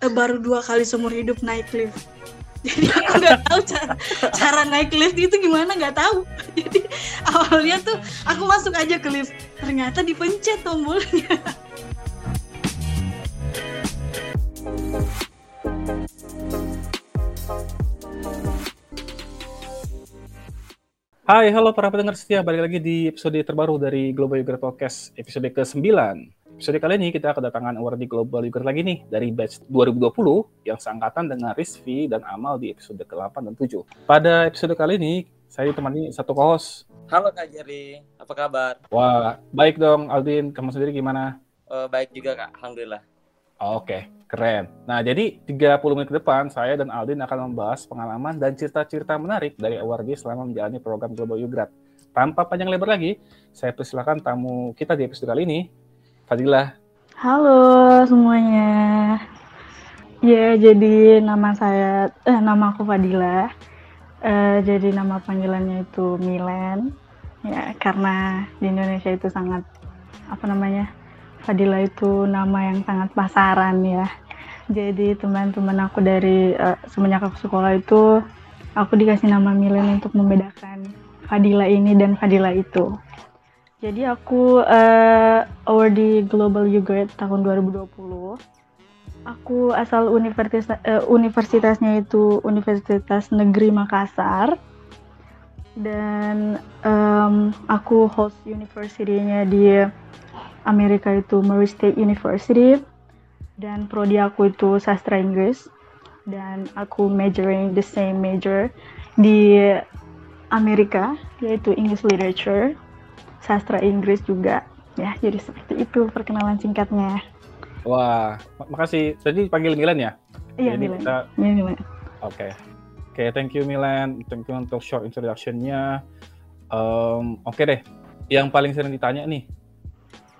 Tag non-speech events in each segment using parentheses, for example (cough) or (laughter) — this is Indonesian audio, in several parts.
eh, baru dua kali seumur hidup naik lift (laughs) jadi aku nggak tahu cara cara naik lift itu gimana nggak tahu (laughs) jadi awalnya tuh aku masuk aja ke lift ternyata dipencet tombolnya Hai, halo para pendengar setia. Balik lagi di episode terbaru dari Global User Podcast, episode ke-9. Episode kali ini kita kedatangan award di Global User lagi nih, dari batch 2020 yang seangkatan dengan Rizvi dan Amal di episode ke-8 dan 7. Pada episode kali ini, saya ditemani satu host. Halo Kak Jerry, apa kabar? Wah, baik dong Aldin. Kamu sendiri gimana? Uh, baik juga Kak, Alhamdulillah. Oke, keren. Nah, jadi 30 menit ke depan, saya dan Aldin akan membahas pengalaman dan cerita-cerita menarik dari awardee selama menjalani program Global Ugrad. Tanpa panjang lebar lagi, saya persilakan tamu kita di episode kali ini, Fadilah. Halo semuanya. Ya, jadi nama saya, eh, nama aku Fadila. Eh, jadi nama panggilannya itu Milen. Ya, karena di Indonesia itu sangat apa namanya Fadila itu nama yang sangat pasaran ya. Jadi teman-teman aku dari uh, semenjak aku sekolah itu aku dikasih nama Milen untuk membedakan Fadila ini dan Fadila itu. Jadi aku uh, awardee Global U Grade tahun 2020. Aku asal universitas uh, universitasnya itu Universitas Negeri Makassar. Dan um, aku host university-nya di Amerika itu Murray State University. Dan prodi aku itu sastra Inggris. Dan aku majoring the same major di Amerika yaitu English Literature sastra Inggris juga. Ya jadi seperti itu perkenalan singkatnya. Wah makasih. Jadi panggil Milan ya? Iya Milan. kita... iya Milan. Oke. Okay. oke okay, thank you Milan. Thank you untuk short introductionnya. Um, oke okay deh. Yang paling sering ditanya nih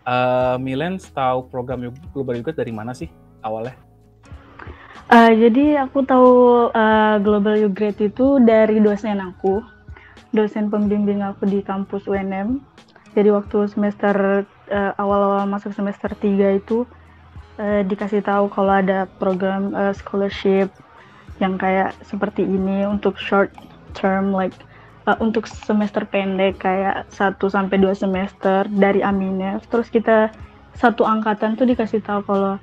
Uh, Milen tahu program Global Yogurt dari mana sih awalnya? Uh, jadi aku tahu uh, Global Yogurt itu dari dosen aku, dosen pembimbing aku di kampus UNM. Jadi waktu semester uh, awal-awal masuk semester 3 itu uh, dikasih tahu kalau ada program uh, scholarship yang kayak seperti ini untuk short term like uh, untuk semester pendek kayak 1 sampai 2 semester dari Aminef. Terus kita satu angkatan tuh dikasih tahu kalau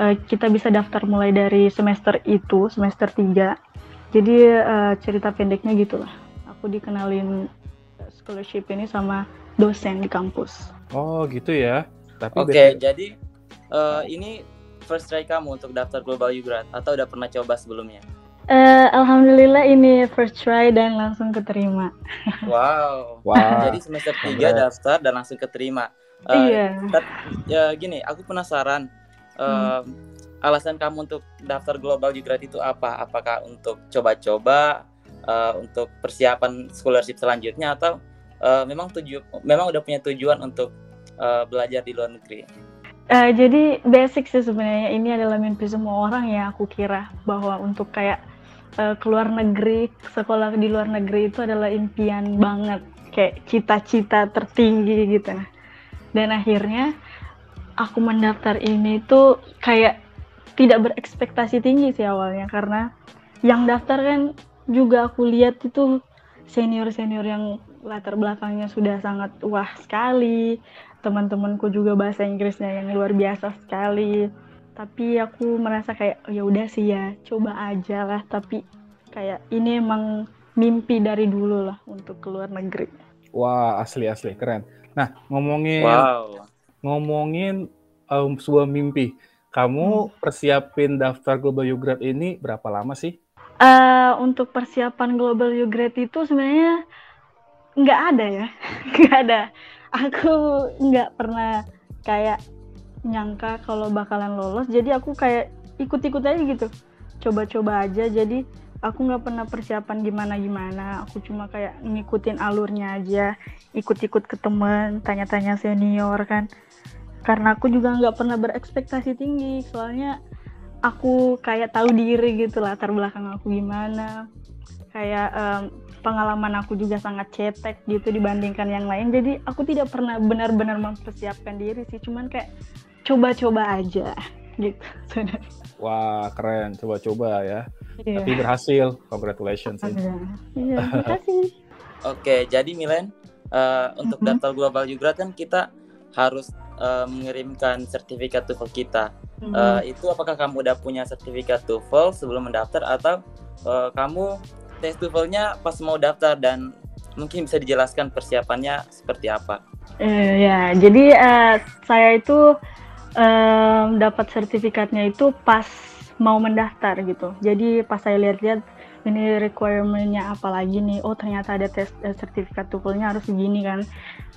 uh, kita bisa daftar mulai dari semester itu, semester 3. Jadi uh, cerita pendeknya gitu lah. Aku dikenalin scholarship ini sama dosen di kampus. Oh, gitu ya. Tapi Oke, okay, jadi uh, ini first try kamu untuk daftar Global Ugrad atau udah pernah coba sebelumnya? Uh, Alhamdulillah ini first try dan langsung keterima. (laughs) Wow. wow. Jadi semester 3 daftar dan langsung keterima. Uh, iya. ya gini, aku penasaran. Uh, hmm. Alasan kamu untuk daftar Global Ugrad itu apa? Apakah untuk coba-coba, uh, untuk persiapan scholarship selanjutnya, atau uh, memang tuju, memang udah punya tujuan untuk uh, belajar di luar negeri? Uh, jadi basic sih sebenarnya ini adalah mimpi semua orang ya aku kira bahwa untuk kayak uh, keluar negeri, sekolah di luar negeri itu adalah impian banget, kayak cita-cita tertinggi gitu. Dan akhirnya aku mendaftar ini tuh kayak tidak berekspektasi tinggi sih awalnya karena yang daftar kan juga aku lihat itu senior-senior yang latar belakangnya sudah sangat wah sekali. Teman-temanku juga bahasa Inggrisnya yang luar biasa sekali tapi aku merasa kayak oh, ya udah sih ya coba aja lah tapi kayak ini emang mimpi dari dulu lah untuk keluar negeri wah asli asli keren nah ngomongin wow. ngomongin um, sebuah mimpi kamu hmm. persiapin daftar Global Ugrad ini berapa lama sih uh, untuk persiapan Global Ugrad itu sebenarnya nggak ada ya. (laughs) Nggak ada. Aku nggak pernah kayak nyangka kalau bakalan lolos. Jadi aku kayak ikut-ikut aja gitu. Coba-coba aja. Jadi aku nggak pernah persiapan gimana gimana aku cuma kayak ngikutin alurnya aja. Ikut-ikut ke temen tanya-tanya senior kan. Karena aku juga nggak pernah berekspektasi tinggi. Soalnya aku kayak tahu diri gitu latar belakang aku gimana. Kayak um, pengalaman aku juga sangat cetek gitu dibandingkan yang lain jadi aku tidak pernah benar-benar mempersiapkan diri sih cuman kayak coba-coba aja gitu Wah, keren. Coba-coba ya. Iya. Tapi berhasil. Congratulations. sih. Iya, Iya, terima kasih. (laughs) Oke, jadi Milen, eh, untuk Mhm. daftar global juga kan kita harus eh, mengirimkan sertifikat TOEFL kita. Mhm. Eh, itu apakah kamu udah punya sertifikat TOEFL sebelum mendaftar atau eh, kamu tes TOEFL-nya pas mau daftar dan mungkin bisa dijelaskan persiapannya seperti apa? Eh, ya, jadi eh, saya itu em, dapat sertifikatnya itu pas mau mendaftar gitu. Jadi pas saya lihat-lihat ini requirement-nya apa lagi nih? Oh ternyata ada tes eh, sertifikat TOEFL-nya harus begini kan.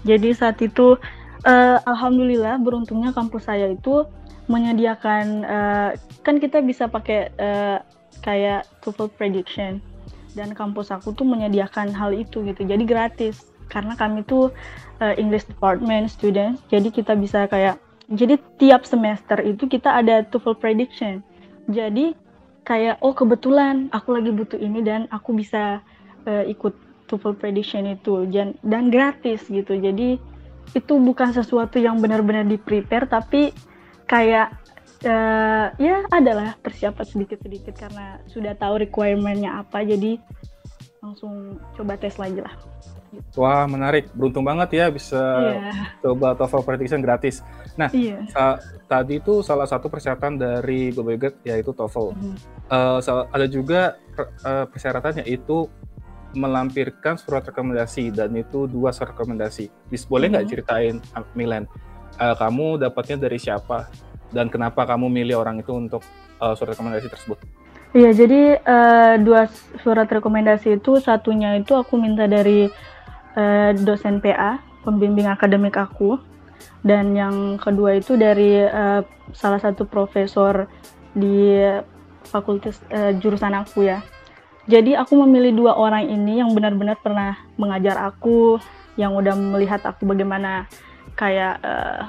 Jadi saat itu eh, alhamdulillah beruntungnya kampus saya itu menyediakan eh, kan kita bisa pakai eh, kayak TOEFL prediction dan kampus aku tuh menyediakan hal itu gitu. Jadi gratis. Karena kami tuh uh, English department students. Jadi kita bisa kayak jadi tiap semester itu kita ada TOEFL prediction. Jadi kayak oh kebetulan aku lagi butuh ini dan aku bisa uh, ikut TOEFL prediction itu. Dan dan gratis gitu. Jadi itu bukan sesuatu yang benar-benar di prepare tapi kayak uh, ya adalah persiapan sedikit-sedikit karena sudah tahu requirementnya apa jadi langsung coba tes lagi lah Wah, menarik. Beruntung banget ya bisa Iya, coba TOEFL prediction gratis. iya. Sa- tadi itu salah satu persyaratan dari Guide yaitu TOEFL. Mhm. Eh, sal- ada juga per- eh, persyaratannya itu melampirkan surat rekomendasi dan itu dua surat rekomendasi. Bis boleh nggak Mhm. ceritain ah, Milen, eh, kamu dapatnya dari siapa dan kenapa kamu milih orang itu untuk eh, surat rekomendasi tersebut? Iya, jadi eh, dua surat rekomendasi itu satunya itu aku minta dari eh, dosen PA, pembimbing akademik aku, dan yang kedua itu dari eh, salah satu profesor di fakultas eh, jurusan aku ya. Jadi aku memilih dua orang ini yang benar-benar pernah mengajar aku, yang udah melihat aku bagaimana kayak eh,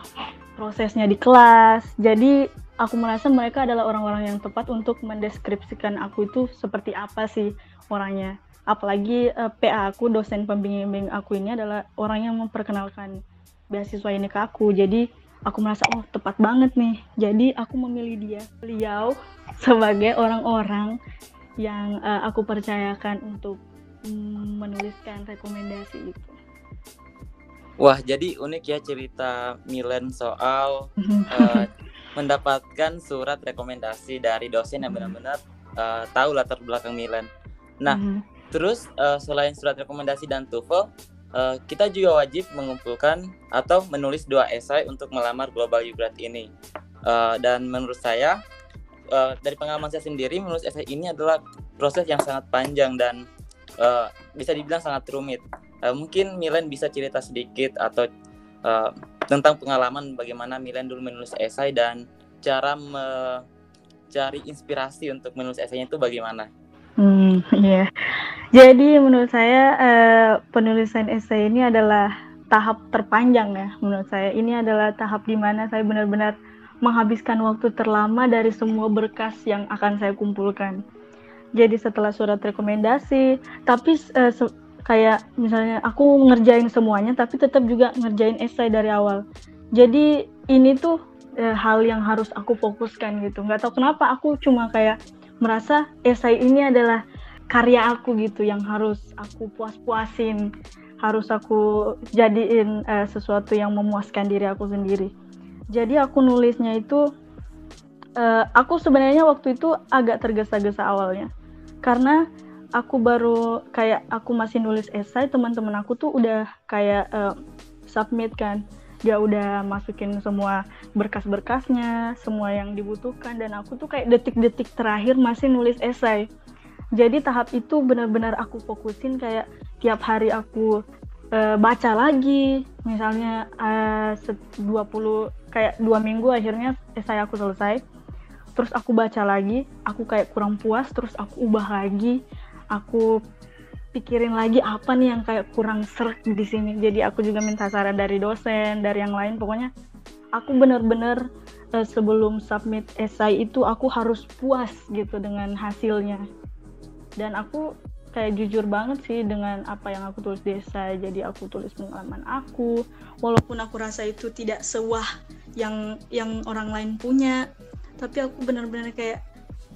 prosesnya di kelas. Jadi aku merasa mereka adalah orang-orang yang tepat untuk mendeskripsikan aku itu seperti apa sih orangnya. Apalagi eh, PA aku, dosen pembimbing aku ini adalah orang yang memperkenalkan beasiswa ini ke aku. Jadi aku merasa oh tepat banget nih. Jadi aku memilih dia, beliau (laughs) sebagai orang-orang yang eh, aku percayakan untuk mm, menuliskan rekomendasi itu. Wah, jadi unik ya cerita Milen soal (laughs) eh, mendapatkan surat rekomendasi dari dosen yang benar-benar eh, tahu latar belakang Milen. Nah, Mhm. Terus eh, selain surat rekomendasi dan TOEFL, eh, kita juga wajib mengumpulkan atau menulis dua esai untuk melamar Global Ugrad ini. Eh, dan menurut saya eh, dari pengalaman saya sendiri menulis esai ini adalah proses yang sangat panjang dan eh, bisa dibilang sangat rumit. Eh, mungkin Milen bisa cerita sedikit atau eh, tentang pengalaman bagaimana Milen dulu menulis esai dan cara mencari inspirasi untuk menulis esainya itu bagaimana? Hmm, iya. Jadi menurut saya eh, penulisan esai ini adalah tahap terpanjang ya menurut saya. Ini adalah tahap di mana saya benar-benar menghabiskan waktu terlama dari semua berkas yang akan saya kumpulkan. Jadi setelah surat rekomendasi, tapi se- kayak misalnya aku ngerjain semuanya, tapi tetap juga ngerjain esai dari awal. Jadi ini tuh eh, hal yang harus aku fokuskan gitu. Nggak tahu kenapa aku cuma kayak merasa esai ini adalah karya aku gitu yang harus aku puas-puasin, harus aku jadiin eh, sesuatu yang memuaskan diri aku sendiri. Jadi aku nulisnya itu eh, aku sebenarnya waktu itu agak tergesa-gesa awalnya karena aku baru kayak aku masih nulis esai teman-teman aku tuh udah kayak eh, submit kan. Dia udah masukin semua berkas-berkasnya semua yang dibutuhkan dan aku tuh kayak detik-detik terakhir masih nulis esai. Jadi tahap itu benar-benar aku fokusin kayak tiap hari aku eh, baca lagi. Misalnya eh, set- 20 kayak dua minggu akhirnya esai aku selesai. Terus aku baca lagi aku kayak kurang puas terus aku ubah lagi aku pikirin lagi apa nih yang kayak kurang serk di sini. Jadi aku juga minta saran dari dosen dari yang lain. Pokoknya aku bener-bener eh, sebelum submit esai itu aku harus puas gitu dengan hasilnya. Dan aku kayak jujur banget sih dengan apa yang aku tulis di esai jadi aku tulis pengalaman aku walaupun aku rasa itu tidak sewah yang yang orang lain punya. Tapi aku benar-benar kayak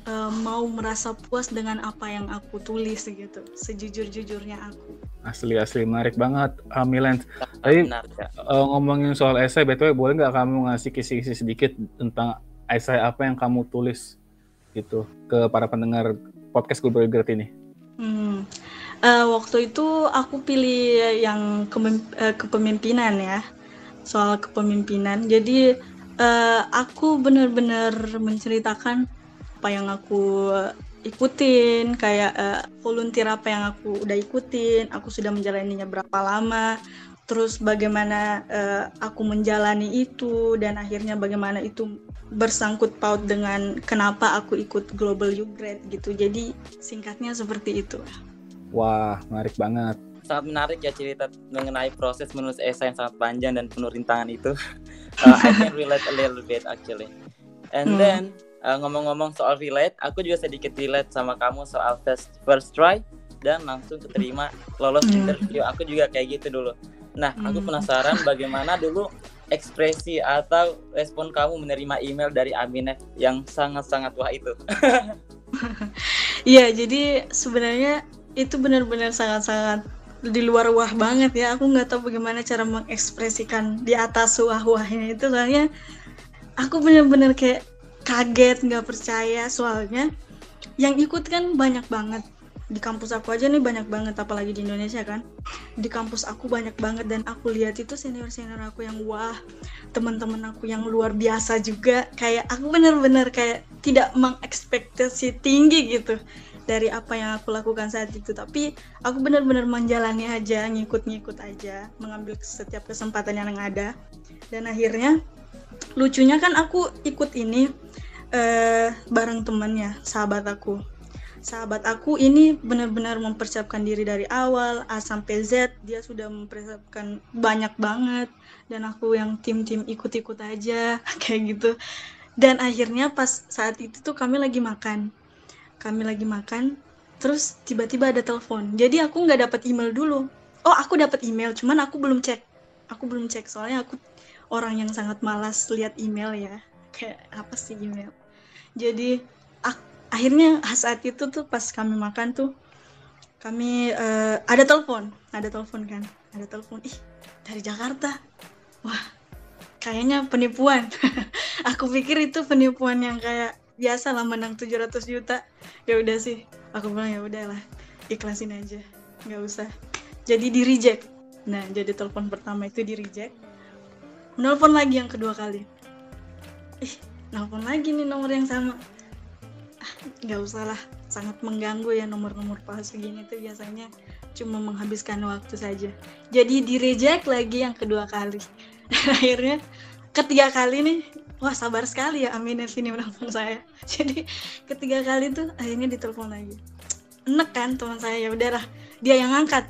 uh, mau merasa puas dengan apa yang aku tulis gitu sejujur-jujurnya aku. Asli asli. Menarik banget uh, Milen tapi uh, ngomongin soal esai btw boleh nggak kamu ngasih kisi-kisi sedikit tentang esai apa yang kamu tulis gitu ke para pendengar podcast Global Great ini? Hmm. uh, waktu itu aku pilih yang uh, kepemimpinan ya soal kepemimpinan. Jadi uh, aku benar-benar menceritakan apa yang aku ikutin kayak uh, volunteer apa yang aku udah ikutin aku sudah menjalaninya berapa lama terus bagaimana uh, aku menjalani itu dan akhirnya bagaimana itu bersangkut paut dengan kenapa aku ikut Global You Grade gitu jadi singkatnya seperti itu wah menarik banget sangat menarik ya cerita mengenai proses menulis esai yang sangat panjang dan penuh rintangan itu. (laughs) uh, I can relate a little bit actually. And hmm. then uh, ngomong-ngomong soal relate, aku juga sedikit relate sama kamu soal first first try dan langsung keterima lolos hmm. interview. Aku juga kayak gitu dulu. Nah, aku hmm. penasaran bagaimana dulu ekspresi atau respon kamu menerima email dari Aminef yang sangat-sangat wah itu. (laughs) Iya, jadi sebenarnya itu benar-benar sangat-sangat di luar wah banget ya aku nggak tahu bagaimana cara mengekspresikan di atas wah-wahnya itu soalnya aku bener-bener kayak kaget nggak percaya. Soalnya yang ikut kan banyak banget. Di kampus aku aja nih banyak banget apalagi di Indonesia kan. Di kampus aku banyak banget dan aku lihat itu senior senior aku yang wah teman-teman aku yang luar biasa juga. Kayak aku bener-bener kayak tidak mengekspektasi tinggi gitu dari apa yang aku lakukan saat itu. Tapi aku benar-benar menjalani aja ngikut-ngikut aja mengambil setiap kesempatan yang ada. Dan akhirnya lucunya kan aku ikut ini uh, bareng temannya sahabat aku. Sahabat aku ini benar-benar mempersiapkan diri dari awal A sampai Z. Dia sudah mempersiapkan banyak banget. Dan aku yang tim-tim ikut-ikut aja (laughs) kayak gitu. Dan akhirnya pas saat itu tuh kami lagi makan. Kami lagi makan terus tiba-tiba ada telepon. Jadi aku nggak dapat email dulu. Oh aku dapat email cuman aku belum cek. Aku belum cek soalnya aku orang yang sangat malas lihat email ya kayak apa sih email jadi ak akhirnya saat itu tuh pas kami makan tuh kami uh, ada telepon ada telepon kan ada telepon ih dari Jakarta. Wah kayaknya penipuan. (laughs) Aku pikir itu penipuan yang kayak biasa lah menang 700 juta. Ya udah sih aku bilang ya udahlah ikhlasin aja nggak usah. Jadi di reject. Nah jadi telepon pertama itu di reject. Nelpon lagi yang kedua kali ih nelpon lagi nih nomor yang sama. Ah, nggak usah lah. Sangat mengganggu ya nomor-nomor palsu gini tuh biasanya cuma menghabiskan waktu saja. Jadi di reject lagi yang kedua kali. (laughs) Akhirnya ketiga kali nih wah sabar sekali ya Amin ini menelpon saya. (laughs) Jadi ketiga kali tuh akhirnya ditelepon lagi. Enek kan teman saya ya udahlah. Dia yang angkat.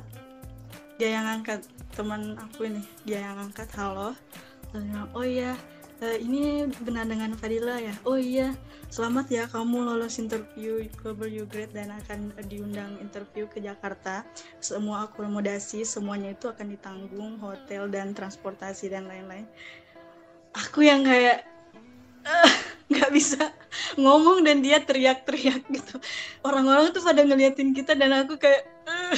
Dia yang angkat teman aku ini. Dia yang angkat halo. Oh iya uh, ini benar dengan Fadila ya? Oh iya selamat ya kamu lolos interview Global Great dan akan diundang interview ke Jakarta. Semua akomodasi semuanya itu akan ditanggung hotel dan transportasi dan lain-lain. Aku yang kayak (laughs) nggak uh, bisa ngomong dan dia teriak-teriak gitu. Orang-orang tuh pada ngeliatin kita dan aku kayak uh,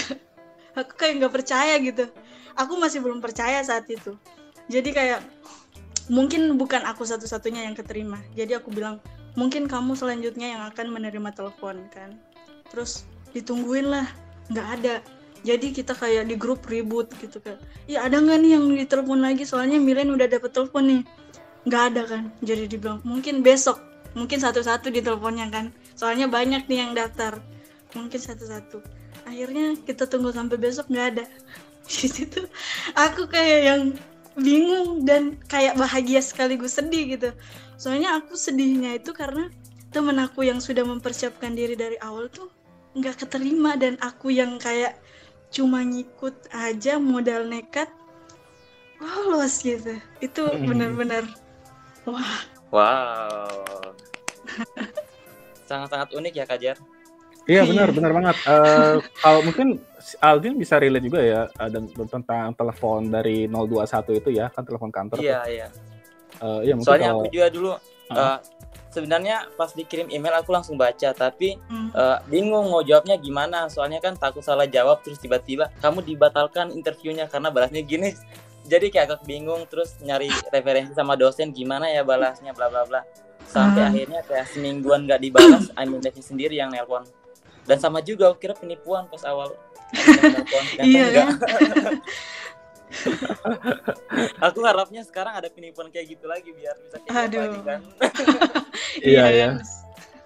aku kayak nggak percaya gitu. Aku masih belum percaya saat itu. Jadi kayak mungkin bukan aku satu-satunya yang keterima. Jadi aku bilang mungkin kamu selanjutnya yang akan menerima telepon kan. Terus ditungguin lah nggak ada. Jadi kita kayak di grup ribut gitu kan iya ada nggak nih yang ditelepon lagi? Soalnya Milen udah dapet telepon nih. Nggak ada kan. Jadi dibilang mungkin besok mungkin satu-satu di teleponnya kan. Soalnya banyak nih yang daftar. Mungkin satu-satu. Akhirnya kita tunggu sampai besok nggak ada. (laughs) Di situ aku kayak yang bingung dan kayak bahagia sekaligus sedih gitu soalnya aku sedihnya itu karena temen aku yang sudah mempersiapkan diri dari awal tuh nggak keterima dan aku yang kayak cuma ngikut aja modal nekat lolos gitu itu benar-benar Wah. Wow. (laughs) Sangat-sangat unik ya Kak Jar. Iya benar benar banget. Uh, kalau mungkin Aldin bisa relate juga ya ada tentang telepon dari 021 itu ya kan telepon kantor. Iya tuh. iya. Uh, iya Soalnya kalau, aku juga dulu uh, sebenarnya pas dikirim email aku langsung baca tapi Hmm. eh, bingung mau jawabnya gimana soalnya kan takut salah jawab terus tiba-tiba kamu dibatalkan interviewnya karena balasnya gini (laughs) jadi kayak agak bingung terus nyari referensi sama dosen gimana ya balasnya bla bla bla sampai Ah. akhirnya kayak semingguan nggak dibalas (coughs) Aminatnya sendiri yang nelpon dan sama juga aku kira penipuan pas awal Iya enggak. kan? (laughs) aku harapnya sekarang ada penipuan kayak gitu lagi biar bisa kayak gitu Aduh. lagi kan (laughs) Iya, iya. kan?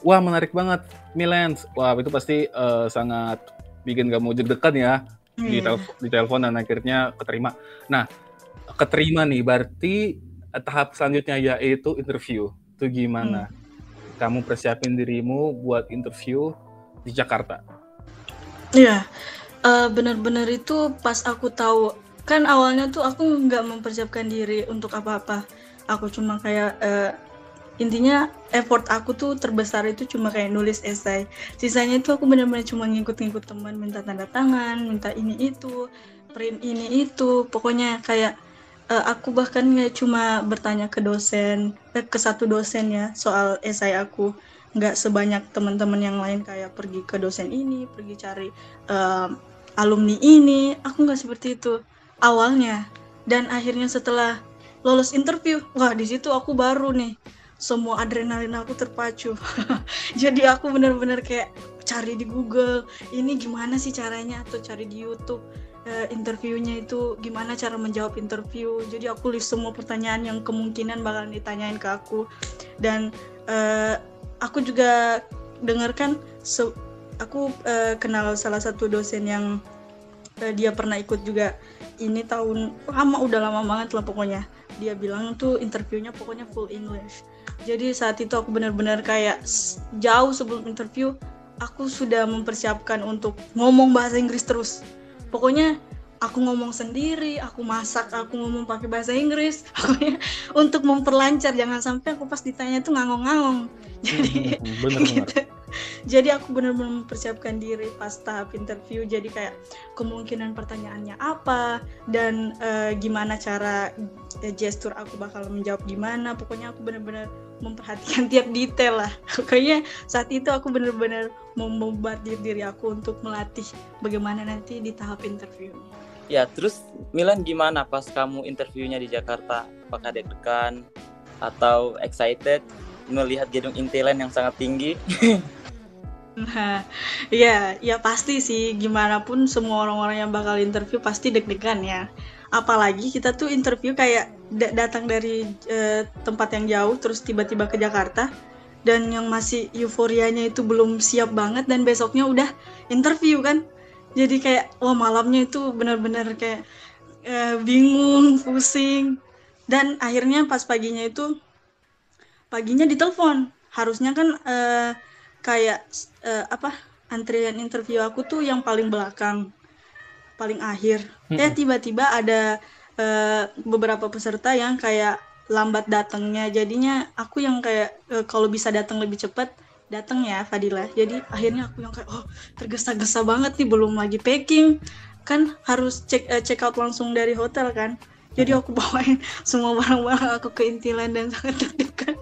Wah menarik banget, Milens. Wah itu pasti eh, sangat bikin kamu deg-degan ya di, Iya. telf- di telepon dan akhirnya keterima. Nah, keterima nih berarti tahap selanjutnya yaitu interview. Itu gimana? Kamu persiapin dirimu buat interview di Jakarta. Iya, Eh, benar-benar itu pas aku tahu kan awalnya tuh aku nggak mempersiapkan diri untuk apa-apa. Aku cuma kayak eh, intinya effort aku tuh terbesar itu cuma kayak nulis esai. Sisanya itu aku benar-benar cuma ngikut-ngikut teman, minta tanda tangan, minta ini itu, print ini itu. Pokoknya kayak eh, aku bahkan nggak cuma bertanya ke dosen, eh, ke satu dosen ya soal esai aku nggak sebanyak teman-teman yang lain kayak pergi ke dosen ini, pergi cari em, alumni ini. Aku nggak seperti itu awalnya. Dan akhirnya setelah lolos interview, wah di situ aku baru nih semua adrenalin aku terpacu. (laughs) Jadi aku benar-benar kayak cari di Google, ini gimana sih caranya atau cari di YouTube eh, interviewnya itu gimana cara menjawab interview. Jadi aku list semua pertanyaan yang kemungkinan bakalan ditanyain ke aku dan eh, aku juga dengarkan se- aku eh, kenal salah satu dosen yang eh, dia pernah ikut juga ini tahun lama udah lama banget lah pokoknya. Dia bilang tuh interviewnya pokoknya full English. Jadi saat itu aku benar-benar kayak jauh sebelum interview aku sudah mempersiapkan untuk ngomong bahasa Inggris terus. Pokoknya aku ngomong sendiri aku masak aku ngomong pakai bahasa Inggris (laughs) untuk memperlancar jangan sampai aku pas ditanya tuh ngangong-ngangong jadi Hmm, Bener-bener. gitu. Jadi aku benar-benar mempersiapkan diri pas tahap interview. Jadi kayak kemungkinan pertanyaannya apa dan eh, gimana cara eh, gestur aku bakal menjawab gimana. Pokoknya aku benar-benar memperhatikan (laughs) tiap detail lah. Pokoknya saat itu aku benar-benar memombardir diri aku untuk melatih bagaimana nanti di tahap interview. Ya, terus Milan gimana pas kamu interviewnya di Jakarta? Apakah deg-degan atau excited melihat gedung Intiland yang sangat tinggi? Nah, (laughs) ya, ya pasti sih. Gimana pun semua orang-orang yang bakal interview pasti deg-degan ya. Apalagi kita tuh interview kayak da- datang dari eh, tempat yang jauh, terus tiba-tiba ke Jakarta, dan yang masih euforianya itu belum siap banget, dan besoknya udah interview kan. Jadi kayak, wah malamnya itu benar-benar kayak eh, bingung, pusing, dan akhirnya pas paginya itu paginya ditelepon. Harusnya kan eh, kayak eh, apa antrian interview aku tuh yang paling belakang paling akhir. Eh tiba-tiba ada eh, beberapa peserta yang kayak lambat datangnya. Jadinya aku yang kayak eh, kalau bisa datang lebih cepat datang ya Fadila. Jadi akhirnya aku yang kayak oh tergesa-gesa banget nih belum lagi packing. Kan harus check eh, check out langsung dari hotel kan. Jadi aku (laughs) bawain semua barang-barang aku ke intilan dan sangat deg-degan.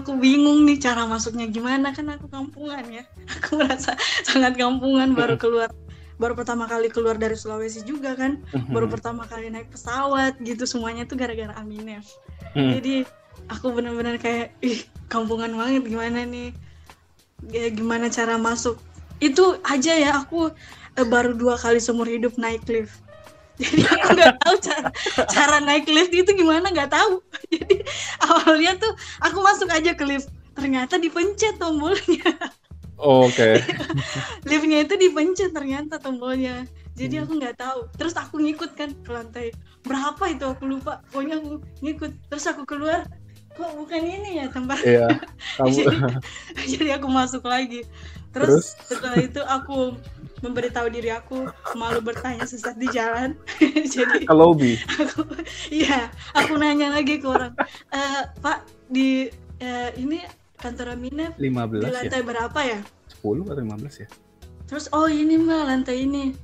Aku bingung nih cara masuknya gimana. Kan aku kampungan ya. Aku merasa sangat kampungan baru keluar baru pertama kali keluar dari Sulawesi juga kan. Baru pertama kali naik pesawat gitu. Semuanya tuh gara-gara Aminef. Hmm. jadi aku benar-benar kayak ih kampungan banget. Gimana nih ya, gimana cara masuk? Itu aja ya aku eh, baru dua kali seumur hidup naik lift. (laughs) Jadi aku nggak tahu cara cara naik lift itu gimana nggak tahu. (laughs) Jadi awalnya tuh aku masuk aja ke lift ternyata dipencet tombolnya. Oke. (laughs) liftnya itu dipencet ternyata tombolnya. Jadi aku nggak tahu. Terus aku ngikut kan ke lantai berapa itu aku lupa. Pokoknya aku ngikut. Terus aku keluar kok bukan ini ya tempat Iya. (laughs) Kamu jadi, (laughs) jadi aku masuk lagi terus, setelah itu aku memberitahu diri aku malu bertanya sesat di jalan (laughs) jadi ke lobby. aku iya aku nanya lagi ke orang "Eh, pak di eh, ini kantor Aminef 15 di ya. lantai berapa ya 10 atau 15 ya? terus oh ini mbak lantai ini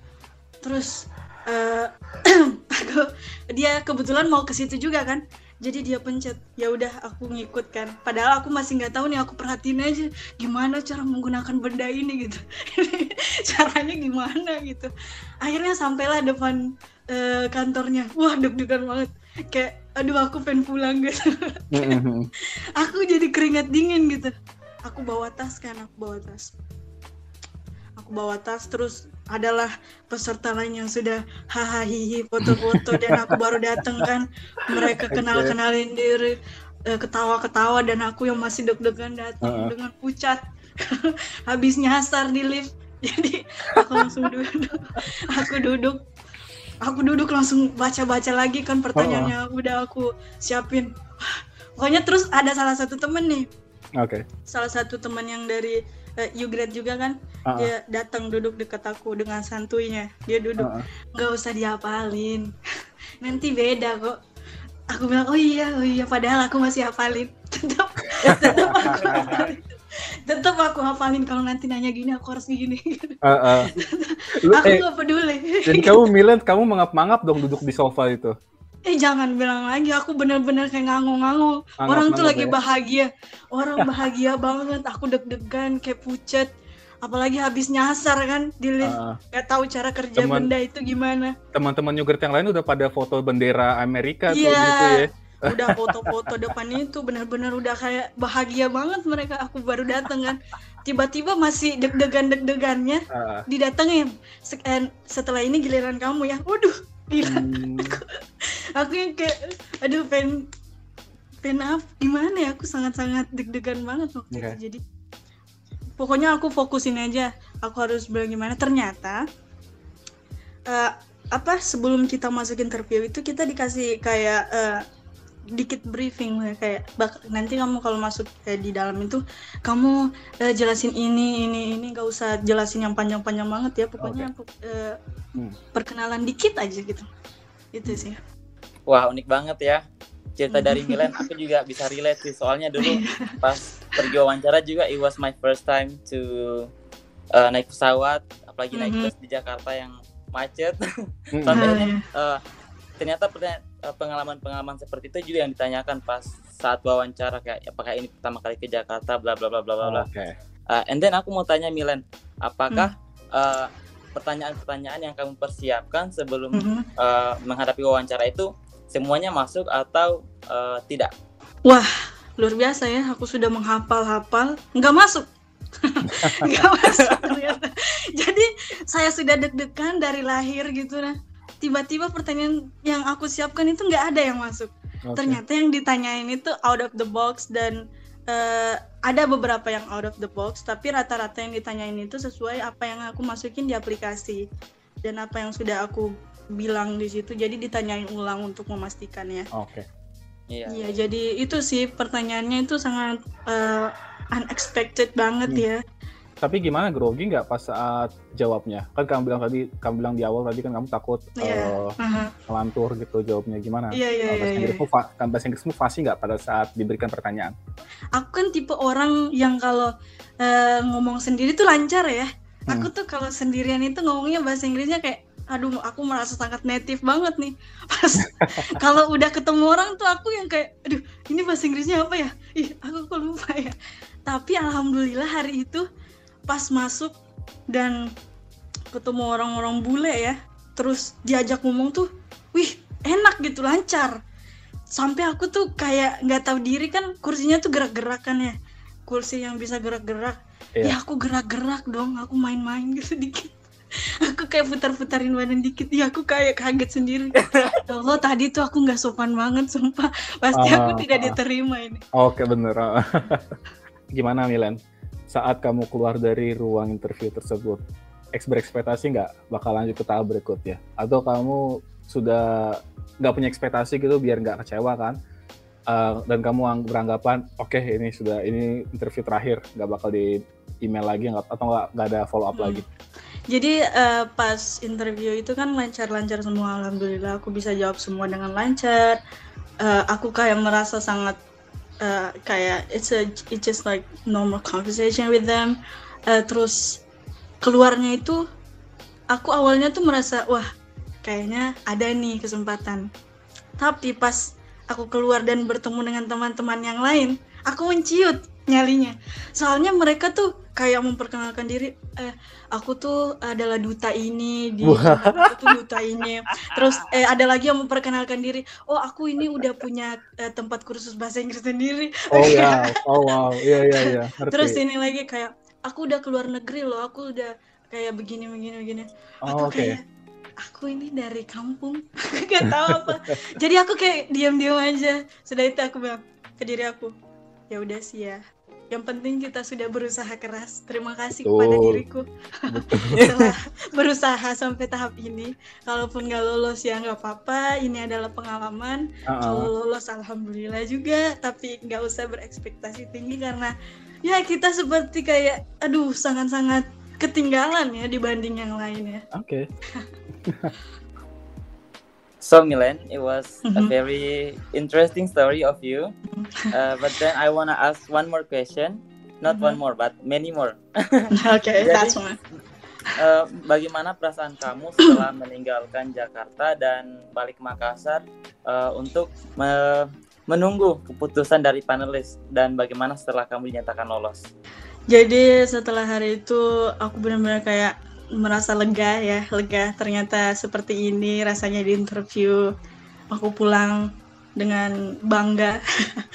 terus eh, (clears throat) aku dia kebetulan mau ke situ juga kan jadi dia pencet ya udah aku ngikut kan. Padahal aku masih nggak tahu nih aku perhatiin aja gimana cara menggunakan benda ini? gitu. (laughs) Caranya gimana? gitu. Akhirnya sampailah depan uh, kantornya. Wah deg-degan banget. Kayak aduh aku pengen pulang gitu. (laughs) Aku jadi keringat dingin gitu. Aku bawa tas kan aku bawa tas. Aku bawa tas terus adalah peserta lain yang sudah hahaha foto-foto dan aku baru datang kan. Mereka kenal kenalin diri eh, ketawa-ketawa dan aku yang masih deg-degan datang uh -uh. dengan pucat. (laughs) Habis nyasar di lift. (laughs) Jadi aku langsung duduk. Aku duduk. Aku duduk langsung baca-baca lagi kan pertanyaannya. -uh. udah aku siapin. Pokoknya terus ada salah satu temen nih. Oke. Okay. salah satu teman yang dari uh, juga kan uh -uh. dia datang duduk dekat aku dengan santuinya. Dia duduk nggak uh -uh. usah diapalin. (laughs) Nanti beda kok. Aku bilang oh iya oh iya. Padahal aku masih hafalin. (laughs) Tetap tetap aku hafalin. Tetap aku hafalin kalau nanti nanya gini aku harus gini. (laughs) Uh, uh. aku eh, nggak peduli. jadi kamu Milen kamu mangap-mangap dong duduk di sofa itu eh jangan bilang lagi aku bener-bener kayak ngangong-ngangong orang tuh lagi ya? bahagia. Orang bahagia banget aku deg-degan kayak pucet. Apalagi habis nyasar kan di lift uh, gak tahu cara kerja teman, benda itu gimana. teman-teman yogurt yang lain udah pada foto bendera Amerika yeah, tuh gitu ya. Udah foto-foto depan itu benar-benar udah kayak bahagia banget mereka. Aku baru dateng kan. Tiba-tiba masih deg-degan deg-degannya uh. didatengin. Setelah ini giliran kamu ya. Waduh gila. Hmm. aku, aku yang kayak aduh pen pen apa gimana ya? Aku sangat-sangat deg-degan banget waktu okay. itu jadi pokoknya aku fokusin aja. Aku harus bilang gimana. Ternyata uh, apa sebelum kita masuk interview itu kita dikasih kayak uh, dikit briefing. Kayak bak nanti kamu kalau masuk kayak di dalam itu kamu uh, jelasin ini ini ini. Nggak usah jelasin yang panjang-panjang banget ya. Pokoknya okay. uh, hmm. perkenalan dikit aja gitu. Itu sih wah unik banget ya cerita dari Milan aku juga bisa relate sih soalnya dulu pas pergi wawancara juga it was my first time to uh, naik pesawat apalagi naik mm -hmm. bus di Jakarta yang macet mm (laughs) -hmm. sampai uh, ternyata Eh, pengalaman-pengalaman seperti itu juga yang ditanyakan pas saat wawancara kayak apakah ini pertama kali ke Jakarta bla bla bla bla bla. Oke. Okay. Uh, and then aku mau tanya Milen, apakah hmm. uh, pertanyaan-pertanyaan yang kamu persiapkan sebelum -hmm. uh, menghadapi wawancara itu semuanya masuk atau uh, tidak? Wah, luar biasa ya. Aku sudah menghafal-hafal, nggak masuk. (laughs) nggak masuk ternyata. Jadi saya sudah deg-degan dari lahir gitu nah tiba-tiba pertanyaan yang aku siapkan itu nggak ada yang masuk. Okay. Ternyata yang ditanyain itu out of the box dan uh, ada beberapa yang out of the box, tapi rata-rata yang ditanyain itu sesuai apa yang aku masukin di aplikasi dan apa yang sudah aku bilang di situ. Jadi ditanyain ulang untuk memastikannya. Oke. Okay. Iya. Iya, jadi itu sih pertanyaannya itu sangat uh, unexpected banget hmm. ya tapi gimana grogi nggak pas saat jawabnya? Kan kamu bilang tadi, kamu bilang di awal tadi kan kamu takut yeah. Iya, uh, uh-huh. gitu jawabnya gimana? Iya iya iya. Bahasa Inggrismu yeah. kan bahasa Inggrismu fasih nggak pada saat diberikan pertanyaan? Aku kan tipe orang yang kalau uh, ngomong sendiri tuh lancar ya. Hmm. Aku tuh kalau sendirian itu ngomongnya bahasa Inggrisnya kayak aduh aku merasa sangat native banget nih. Pas (laughs) kalau udah ketemu orang tuh aku yang kayak aduh ini bahasa Inggrisnya apa ya? Ih aku kok lupa ya. Tapi alhamdulillah hari itu pas masuk dan ketemu orang-orang bule ya terus diajak ngomong tuh wih enak gitu lancar. Sampai aku tuh kayak nggak tahu diri kan kursinya tuh gerak-gerakan ya. Kursi yang bisa gerak-gerak. Yeah. ya aku gerak-gerak dong aku main-main gitu (laughs) dikit aku kayak putar-putarin badan dikit. Ya aku kayak kaget sendiri. Ya Allah tadi tuh aku nggak sopan banget sumpah. Pasti uh, aku tidak uh, diterima ini. Oke okay, bener. (laughs) Gimana Milen saat kamu keluar dari ruang interview tersebut berekspektasi nggak bakal lanjut ke tahap berikutnya? Atau kamu sudah nggak punya ekspektasi gitu biar nggak kecewa kan? Uh, dan kamu beranggapan oke okay, ini sudah ini interview terakhir nggak bakal di email lagi atau nggak nggak ada follow up hmm. lagi jadi uh, pas interview itu kan lancar-lancar semua alhamdulillah aku bisa jawab semua dengan lancar. Uh, aku kayak merasa sangat uh, kayak it's a it's just like normal conversation with them. Uh, terus keluarnya itu aku awalnya tuh merasa wah kayaknya ada nih kesempatan. Tapi pas aku keluar dan bertemu dengan teman-teman yang lain aku menciut nyalinya. Soalnya mereka tuh kayak memperkenalkan diri eh aku tuh adalah duta ini di aku tuh duta ini. Terus eh ada lagi yang memperkenalkan diri oh aku ini udah punya eh, tempat kursus bahasa Inggris sendiri. Oh (laughs) ya, oh wow, iya iya iya, terus ini lagi kayak aku udah keluar negeri loh aku udah kayak begini begini begini. Oh, oke. kayak aku ini dari kampung. (laughs) Gak tahu apa. Jadi aku kayak diam-diam aja. Sudah itu aku bilang ke diri aku ya udah sih ya yang penting kita sudah berusaha keras. Terima kasih kepada Betul. diriku setelah (laughs) berusaha sampai tahap ini. Kalaupun nggak lolos ya nggak apa-apa. Ini adalah pengalaman. Ah, ah. kalau lolos alhamdulillah juga. Tapi nggak usah berekspektasi tinggi karena ya kita seperti kayak aduh sangat-sangat ketinggalan ya dibanding yang lain ya. Oke. (laughs) So Milen, it was a Mhm. very interesting story of you. Uh, but then I wanna ask one more question, not one Mhm. more, but many more. (laughs) Oke, Jadi- that's one. Uh, bagaimana perasaan kamu setelah meninggalkan Jakarta dan balik ke Makassar uh, untuk me- menunggu keputusan dari panelis dan bagaimana setelah kamu dinyatakan lolos? Jadi setelah hari itu aku benar-benar kayak merasa lega ya, lega. Ternyata seperti ini rasanya di interview. Aku pulang dengan bangga.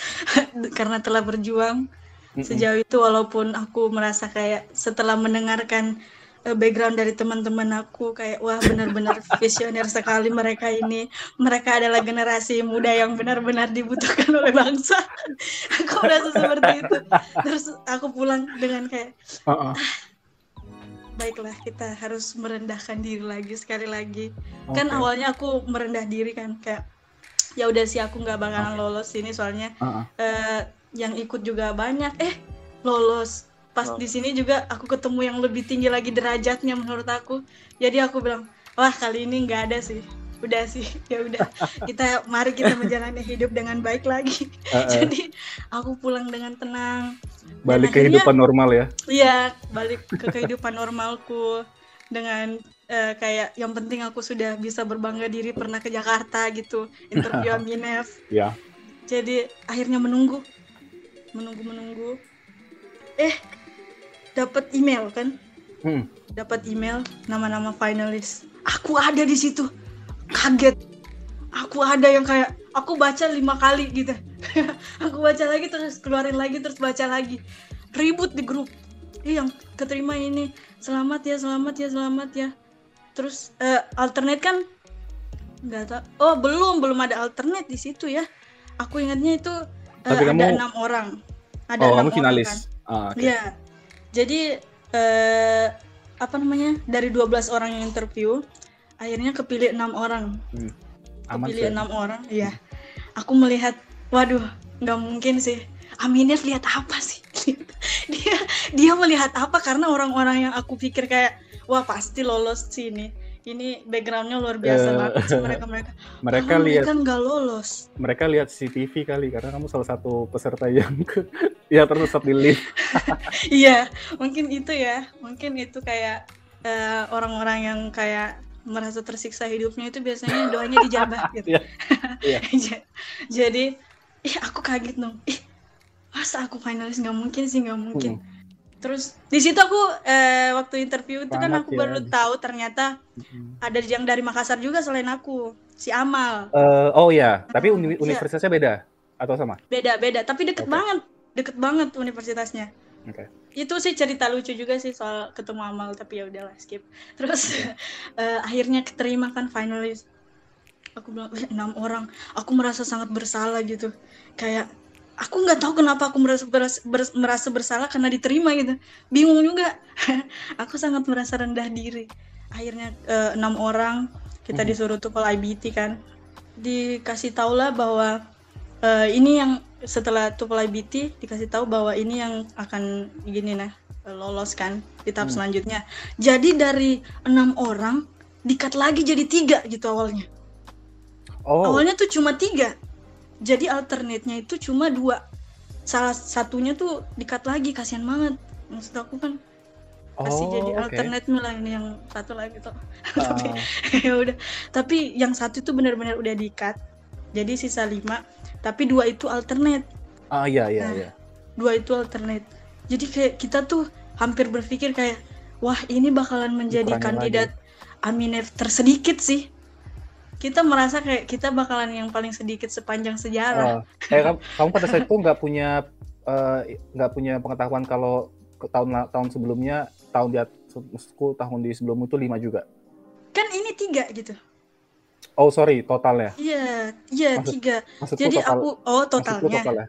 (laughs) Karena telah berjuang sejauh itu walaupun aku merasa kayak setelah mendengarkan eh, background dari teman-teman aku kayak wah benar-benar (laughs) visioner sekali mereka ini. Mereka adalah generasi muda yang benar-benar dibutuhkan oleh bangsa. (laughs) Aku merasa seperti itu. Terus aku pulang dengan kayak Ah, ah. Baiklah kita harus merendahkan diri lagi sekali lagi kan Oke. awalnya aku merendah diri kan kayak ya udah sih aku nggak bakalan lolos ini soalnya Ah, ah. eh, yang ikut juga banyak eh lolos pas Wow. di sini juga aku ketemu yang lebih tinggi lagi derajatnya menurut aku jadi aku bilang wah kali ini nggak ada sih udah sih (laughs) ya udah kita mari kita menjalani hidup dengan baik lagi (laughs) Ah, ah. jadi aku pulang dengan tenang Balik ke akhirnya- kehidupan normal ya. Iya, balik ke kehidupan normalku dengan eh, kayak yang penting aku sudah bisa berbangga diri pernah ke Jakarta gitu, (laughs) interview Aminef. Ya. Jadi akhirnya menunggu, menunggu menunggu. Eh, dapat email kan? Hmm. Dapat email nama-nama finalis. Aku ada di situ, kaget. Aku ada yang kayak aku baca lima kali gitu. (laughs) aku baca lagi terus keluarin lagi terus baca lagi. Ribut di grup. Ih, yang keterima ini selamat ya, selamat ya, selamat ya. Terus eh, alternate kan nggak tahu. Oh belum, belum ada alternate di situ ya. Aku ingatnya itu eh, Tapi ada kamu- enam orang. Ada Oh, enam kamu finalis. orang kan. Ah, oke. Iya. Jadi eh, apa namanya? Dari 12 orang yang interview, akhirnya kepilih enam orang. Aman kepilih enam orang. Iya. Aku melihat, waduh, nggak mungkin sih. Aminef lihat apa sih? (laughs) dia dia melihat apa? Karena orang-orang yang aku pikir kayak, wah pasti lolos sih ini. Ini backgroundnya luar biasa Eh, banget sih (laughs) mereka mereka. Mereka lihat mereka nggak lolos. mereka lihat CCTV kali karena kamu salah satu peserta yang (laughs) ya tersesat di lift. Iya, mungkin itu ya. Mungkin itu kayak eh, orang-orang yang kayak merasa tersiksa hidupnya itu biasanya doanya dijabah (laughs) gitu. Iya, iya. (laughs) Ja- Jadi, ih aku kaget dong. Ih, masa aku finalis nggak mungkin sih nggak mungkin. Hmm. Terus di situ aku eh, waktu interview itu kan Semangat aku ya. baru tahu ternyata Hmm. ada yang dari Makassar juga selain aku, si Amal. Eh, oh ya, tapi uni- Iya. universitasnya beda atau sama? Beda-beda, tapi deket Oke. banget, deket banget universitasnya. Oke. itu sih cerita lucu juga sih soal ketemu Amal tapi ya udahlah skip. Terus (laughs) eh, akhirnya keterima kan finalis. Aku bilang "Eh, enam orang. Aku merasa sangat bersalah gitu. Kayak aku nggak tahu kenapa aku merasa beras- bers- merasa bersalah karena diterima gitu. Bingung juga. (laughs) Aku sangat merasa rendah diri. Akhirnya eh, enam orang kita Mhm. disuruh tuh kalau IBT kan. Dikasih tau lah bahwa eh, ini yang setelah tuple IBT dikasih tahu bahwa ini yang akan gini nah lolos kan di tahap Hmm. selanjutnya. Jadi dari enam orang dikat lagi jadi tiga gitu awalnya. Oh, Awalnya tuh cuma tiga. Jadi alternate-nya itu cuma dua. Salah satunya tuh dikat lagi kasihan banget. Maksud aku kan kasih oh, jadi oke. alternate lah ini yang satu lagi tuh. (laughs) Tapi Ah, ya udah. Tapi yang satu itu benar-benar udah dikat jadi sisa lima tapi dua itu alternate Ah iya iya Nah. iya. dua itu alternate jadi kayak kita tuh hampir berpikir kayak wah ini bakalan menjadi kandidat Aminef tersedikit sih kita merasa kayak kita bakalan yang paling sedikit sepanjang sejarah Oh, eh, kamu, kamu pada saat itu nggak punya eh, nggak punya pengetahuan kalau tahun tahun sebelumnya tahun di maksudku tahun di sebelum itu lima juga. kan ini tiga gitu Oh sorry totalnya. iya iya Maksud- tiga Maksudku jadi total, aku oh totalnya total ya.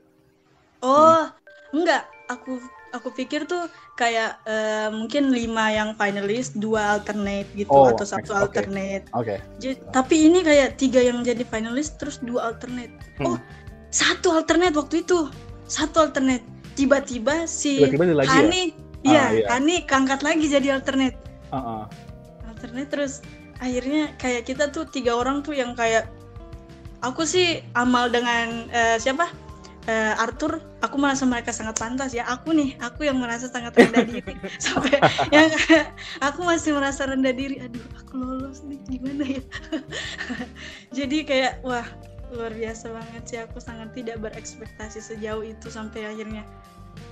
oh enggak aku aku pikir tuh kayak eh, mungkin lima yang finalis dua alternate gitu Oh, atau satu oke. alternate Oke. Jadi- tapi ini kayak tiga yang jadi finalis terus dua alternate. Hmm. Oh, satu alternate waktu itu. Satu alternate. Tiba-tiba si Tiba-tiba ya. Hani, iya, Ah, iya. Hani keangkat lagi jadi alternate. Heeh. Alternate terus akhirnya kayak kita tuh tiga orang tuh yang kayak aku sih amal dengan eh, siapa? Eh, Arthur, aku merasa mereka sangat pantas ya. Aku nih, aku yang merasa sangat rendah (laughs) diri sampai yang (laughs) aku masih merasa rendah diri. Aduh, aku lolos nih gimana ya? (laughs) Jadi kayak wah luar biasa banget sih. Aku sangat tidak berekspektasi sejauh itu sampai akhirnya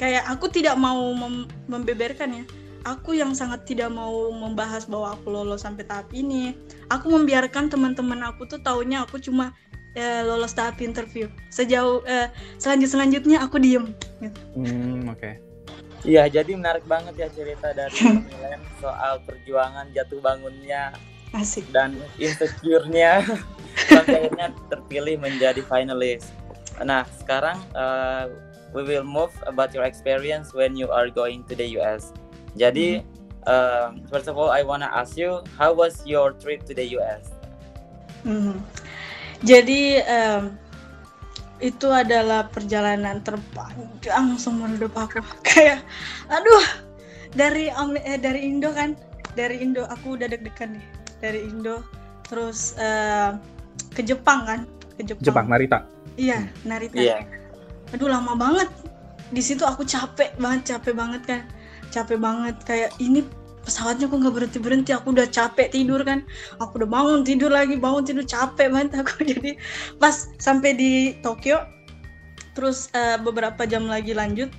kayak aku tidak mau mem- membeberkan ya. Aku yang sangat tidak mau membahas bahwa aku lolos sampai tahap ini. Aku membiarkan teman-teman aku tuh taunya aku cuma eh, lolos tahap interview. Sejauh eh, selanjut selanjutnya aku diem. Hmm, oke. Iya, jadi menarik banget ya cerita dari Milen (laughs) soal perjuangan jatuh bangunnya Asik. dan insecure-nya (laughs) sampai akhirnya terpilih menjadi finalis. Nah, sekarang uh, we will move about your experience when you are going to the US. Jadi, um, first of all, I wanna ask you, how was your trip to the US? Mhm. Jadi em, itu adalah perjalanan terpanjang seumur hidup aku. (laughs) Kayak, aduh, dari eh, dari Indo kan, dari Indo aku udah deg-degan nih. Dari Indo, terus eh, ke Jepang kan, ke Jepang. Jepang Narita. Iya, Narita. Iya. Aduh lama banget. Di situ aku capek banget, capek banget kan. Capek banget kayak ini pesawatnya kok nggak berhenti berhenti. Aku udah capek tidur kan. Aku udah bangun tidur lagi, bangun tidur capek banget (laughs) aku. Jadi pas sampai di Tokyo, terus eh, beberapa jam lagi lanjut,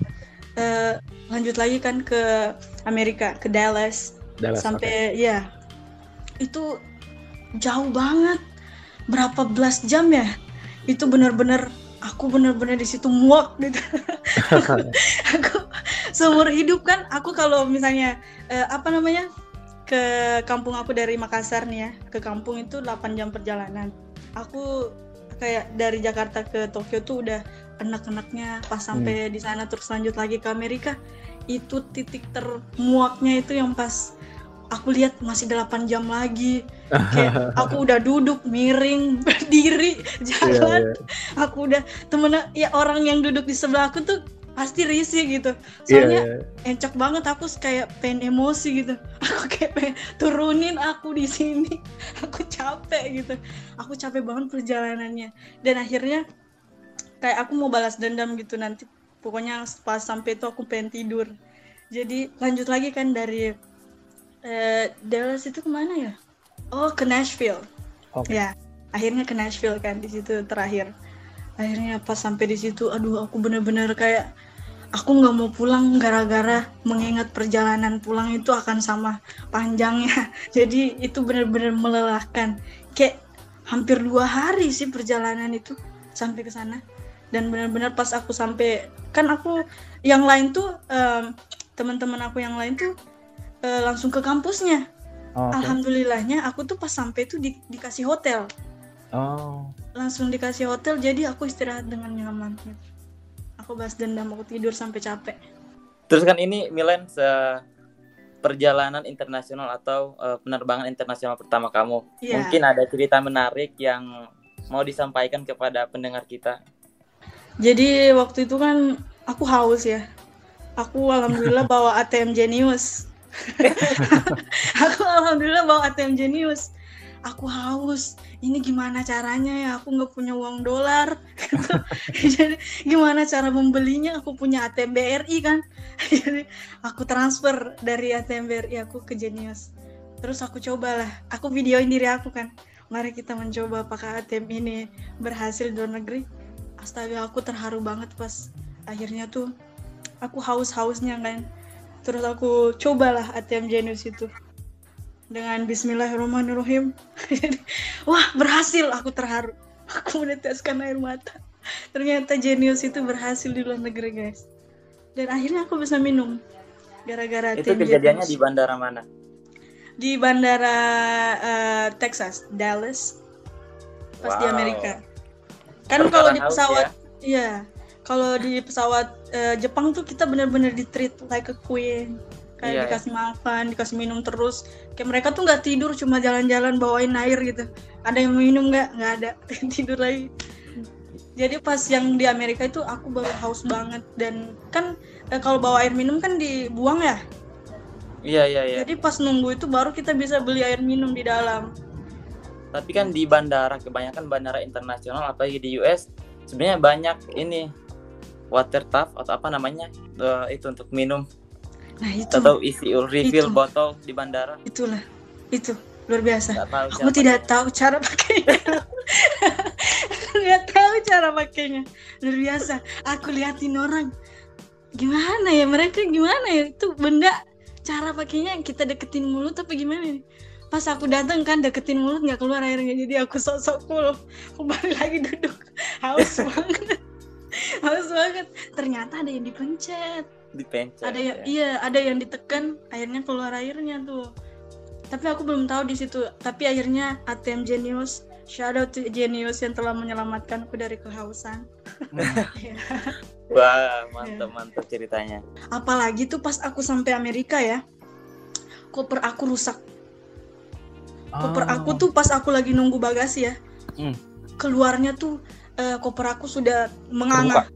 eh, lanjut lagi kan ke Amerika, ke Dallas Dallas. sampai ya itu jauh banget berapa belas jam ya itu benar-benar aku benar-benar di situ muak gitu. (laughs) Aku seumur hidup kan aku kalau misalnya eh, apa namanya ke kampung aku dari Makassar nih ya ke kampung itu 8 jam perjalanan. Aku kayak dari Jakarta ke Tokyo tuh udah enak-enaknya pas sampai di sana terus lanjut lagi ke Amerika itu titik termuaknya itu yang pas aku lihat masih 8 jam lagi. (laughs) Kayak aku udah duduk miring (laughs) berdiri Iya, jalan. iya. aku udah temen ya orang yang duduk di sebelah aku tuh pasti risih gitu. Iya, soalnya iya. encok banget aku kayak pengen emosi gitu. (laughs) Aku kayak pengen turunin aku di sini. Aku capek gitu. Aku capek banget perjalanannya. Dan akhirnya kayak aku mau balas dendam gitu nanti. Pokoknya pas sampai itu aku pengen tidur. Jadi lanjut lagi kan dari eh, Dallas itu ke mana ya? Oh ke Nashville. Oke. ya akhirnya ke Nashville kan di situ terakhir. Akhirnya pas sampai di situ aduh aku bener-bener kayak aku nggak mau pulang gara-gara mengingat perjalanan pulang itu akan sama panjangnya. (laughs) Jadi itu bener-bener melelahkan. Kayak hampir dua hari sih perjalanan itu sampai ke sana. Dan benar-benar pas aku sampai kan aku yang lain tuh em, teman-teman aku yang lain tuh eh, langsung ke kampusnya Oh, oke. alhamdulillahnya aku tuh pas sampai tuh di- dikasih hotel Oh, langsung dikasih hotel jadi aku istirahat dengan nyaman aku bahas dendam aku tidur sampai capek Terus kan ini Milen se perjalanan internasional atau eh, penerbangan internasional pertama kamu. Iya. Mungkin ada cerita menarik yang mau disampaikan kepada pendengar kita. jadi waktu itu kan aku haus ya aku alhamdulillah (laughs) bawa ATM Genius (laughs) aku alhamdulillah bawa ATM Genius. Aku haus. Ini gimana caranya ya? Aku nggak punya uang dolar. (laughs) Jadi gimana cara membelinya? Aku punya ATM BRI kan? (laughs) Jadi aku transfer dari ATM BRI aku ke Genius. Terus aku cobalah aku videoin diri aku kan. Mari kita mencoba apakah ATM ini berhasil di luar negeri. Astaga aku terharu banget pas akhirnya tuh. Aku haus-hausnya kan terus aku cobalah ATM Genius itu. Dengan Bismillahirrahmanirrahim. (laughs) Wah berhasil. Aku terharu. (laughs) Aku meneteskan air mata. Ternyata Genius itu berhasil di luar negeri guys. Dan akhirnya aku bisa minum. Gara-gara Itu ATM kejadiannya Genius. di bandara mana? di bandara eh, Texas Dallas. Pas di Wow. Amerika. Kan kalau di pesawat ya? iya. Kalau di pesawat eh, Jepang tuh kita benar-benar di treat like a queen. Kayak Iya, dikasih makan dikasih minum terus. Kayak mereka tuh nggak tidur cuma jalan-jalan bawain air gitu. Ada yang minum nggak? Nggak ada. (laughs) Tidur lagi. Jadi pas yang di Amerika itu aku baru haus banget. Dan kan eh, kalau bawa air minum kan dibuang ya? Iya iya iya. jadi pas nunggu itu baru kita bisa beli air minum di dalam. Tapi kan di bandara kebanyakan bandara internasional apalagi di US sebenarnya banyak ini water tap atau apa namanya eh, itu untuk minum. Nah itu. Atau isi refill Itu. botol di bandara. itulah itu. Luar biasa. Nggak tahu aku tidak tahu cara pakainya (laughs) nggak tahu cara pakainya luar biasa. Aku liatin orang. Gimana ya? Mereka gimana ya? Itu benda cara pakainya kita deketin mulut tapi gimana nih pas aku datang kan deketin mulut nggak keluar airnya. Jadi aku sok-sok cool aku balik lagi duduk. Haus (laughs) banget haus banget ternyata ada yang dipencet dipencet. ada yang ya. iya ada yang ditekan akhirnya keluar airnya tuh tapi aku belum tahu di situ tapi akhirnya ATM Genius shout out to Genius yang telah menyelamatkanku dari kehausan (laughs) Iya. Wah, mantap mantap ceritanya. apalagi tuh pas aku sampai Amerika ya koper aku rusak koper Oh. aku tuh pas aku lagi nunggu bagasi ya Hmm. keluarnya tuh eh, koper aku sudah menganga.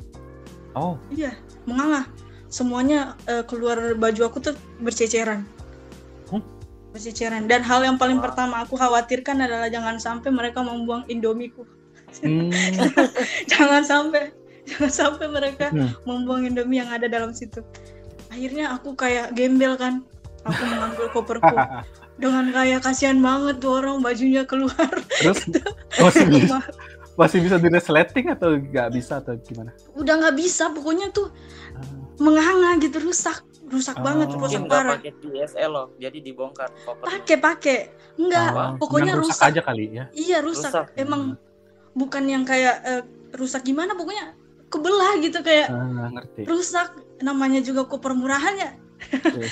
Oh, iya menganga. Semuanya eh, keluar baju aku tuh berceceran. Hmm? berceceran. Dan hal yang paling pertama aku khawatirkan adalah jangan sampai mereka membuang indomiku. Hmm. (laughs) jangan sampai jangan sampai mereka Hmm. membuang indomie yang ada dalam situ. Akhirnya aku kayak gembel kan. Aku mengambil koperku. (laughs) Dengan kayak kasihan banget tuh orang bajunya keluar. Terus? (laughs) Bisa, masih bisa di resleting atau nggak bisa atau gimana? udah nggak bisa pokoknya tuh Ah. menganga gitu rusak rusak Oh. banget Mungkin rusak nggak parah pakai TSL loh, jadi dibongkar pakai pakai enggak Oh, pokoknya cuman rusak. aja kali ya. iya rusak, Rusak. emang bukan yang kayak eh, rusak gimana pokoknya kebelah gitu kayak Ah, ngerti. rusak namanya juga koper murahan ya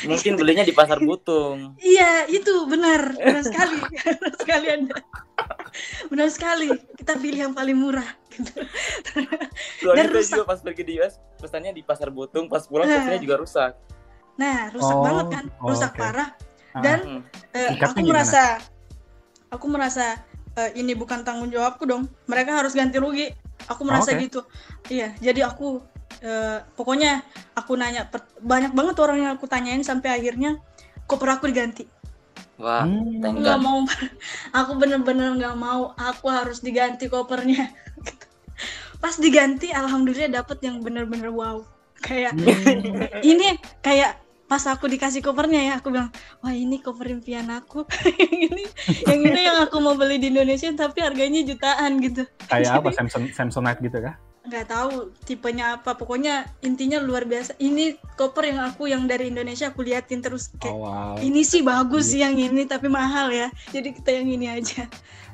Mungkin belinya di pasar butung. iya itu benar benar sekali (laughs) benar sekali anda benar sekali kita pilih yang paling murah gitu. Dan rusak. juga pas pergi di US, pesannya di pasar butung, pas pulang Nah. pesannya juga rusak. nah rusak Oh, banget kan oh, rusak oke. parah Ah, dan Tingkatnya aku gimana? merasa aku merasa eh, ini bukan tanggung jawabku dong mereka harus ganti rugi aku merasa Oke. gitu iya jadi aku eh, pokoknya aku nanya banyak banget orang yang aku tanyain sampai akhirnya koper aku diganti Wah, Hmm. thank nggak God. mau (laughs) aku bener-bener nggak mau aku harus diganti kopernya (laughs) pas diganti alhamdulillah dapet yang bener-bener wow kayak Hmm. (laughs) ini kayak pas aku dikasih kopernya ya aku bilang wah ini koper impian aku yang ini yang ini yang aku mau beli di Indonesia tapi harganya jutaan gitu Kayak apa Samsung Samsonite gitu kah? Nggak tahu tipenya apa. Pokoknya intinya luar biasa. Ini koper yang aku yang dari Indonesia aku liatin terus kayak Oh, wow. ini sih bagus sih yang ini tapi mahal ya. Jadi kita yang ini aja.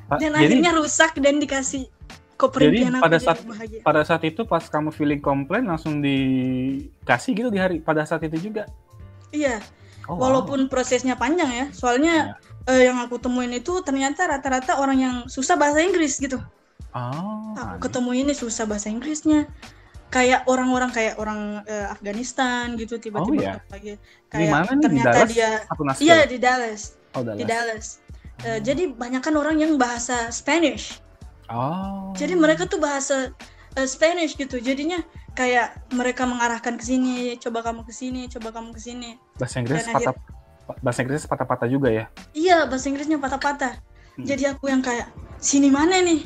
Pa- dan jadi akhirnya rusak dan dikasih koper Jadi impian aku pada saat- bahagia. pada saat itu pas kamu feeling komplain langsung dikasih gitu di hari pada saat itu juga. iya. Oh, wow. walaupun prosesnya panjang ya. Soalnya eh, yang aku temuin itu ternyata rata-rata orang yang susah bahasa Inggris gitu Oh, aku ketemu ini susah bahasa Inggrisnya kayak orang-orang kayak orang eh, Afghanistan gitu tiba-tiba Oh, iya. lagi Di kayak mana nih? Di ternyata Dallas? dia iya di Dallas Oh, di Dallas. Dallas Eh, jadi banyak kan orang yang bahasa Spanish Oh. jadi mereka tuh bahasa eh, Spanish gitu jadinya kayak mereka mengarahkan ke sini coba kamu ke sini coba kamu ke sini bahasa Inggris dan patah bahasa Inggris patah-patah juga ya. iya bahasa Inggrisnya patah-patah Hmm. jadi aku yang kayak sini mana nih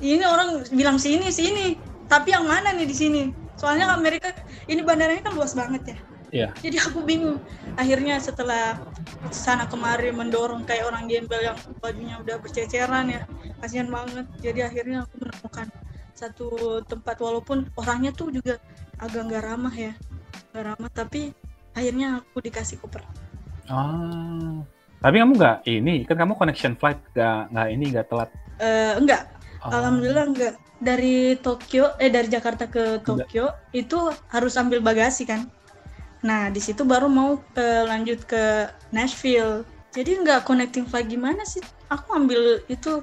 ini orang bilang sini sini. Tapi yang mana nih di sini? Soalnya Amerika ini bandaranya kan luas banget ya. Iya. jadi aku bingung. Akhirnya setelah sana kemari mendorong kayak orang gembel yang bajunya udah berceceran ya. Kasihan banget. Jadi akhirnya aku menemukan satu tempat walaupun orangnya tuh juga agak nggak ramah ya. Nggak ramah tapi akhirnya aku dikasih koper. Ah. Tapi kamu nggak ini kan kamu connection flight nggak nggak ini nggak telat. Eh, enggak Oh. alhamdulillah enggak dari Tokyo eh dari Jakarta ke Tokyo itu harus ambil bagasi kan nah di situ baru mau eh, lanjut ke Nashville jadi nggak connecting flight gimana sih aku ambil itu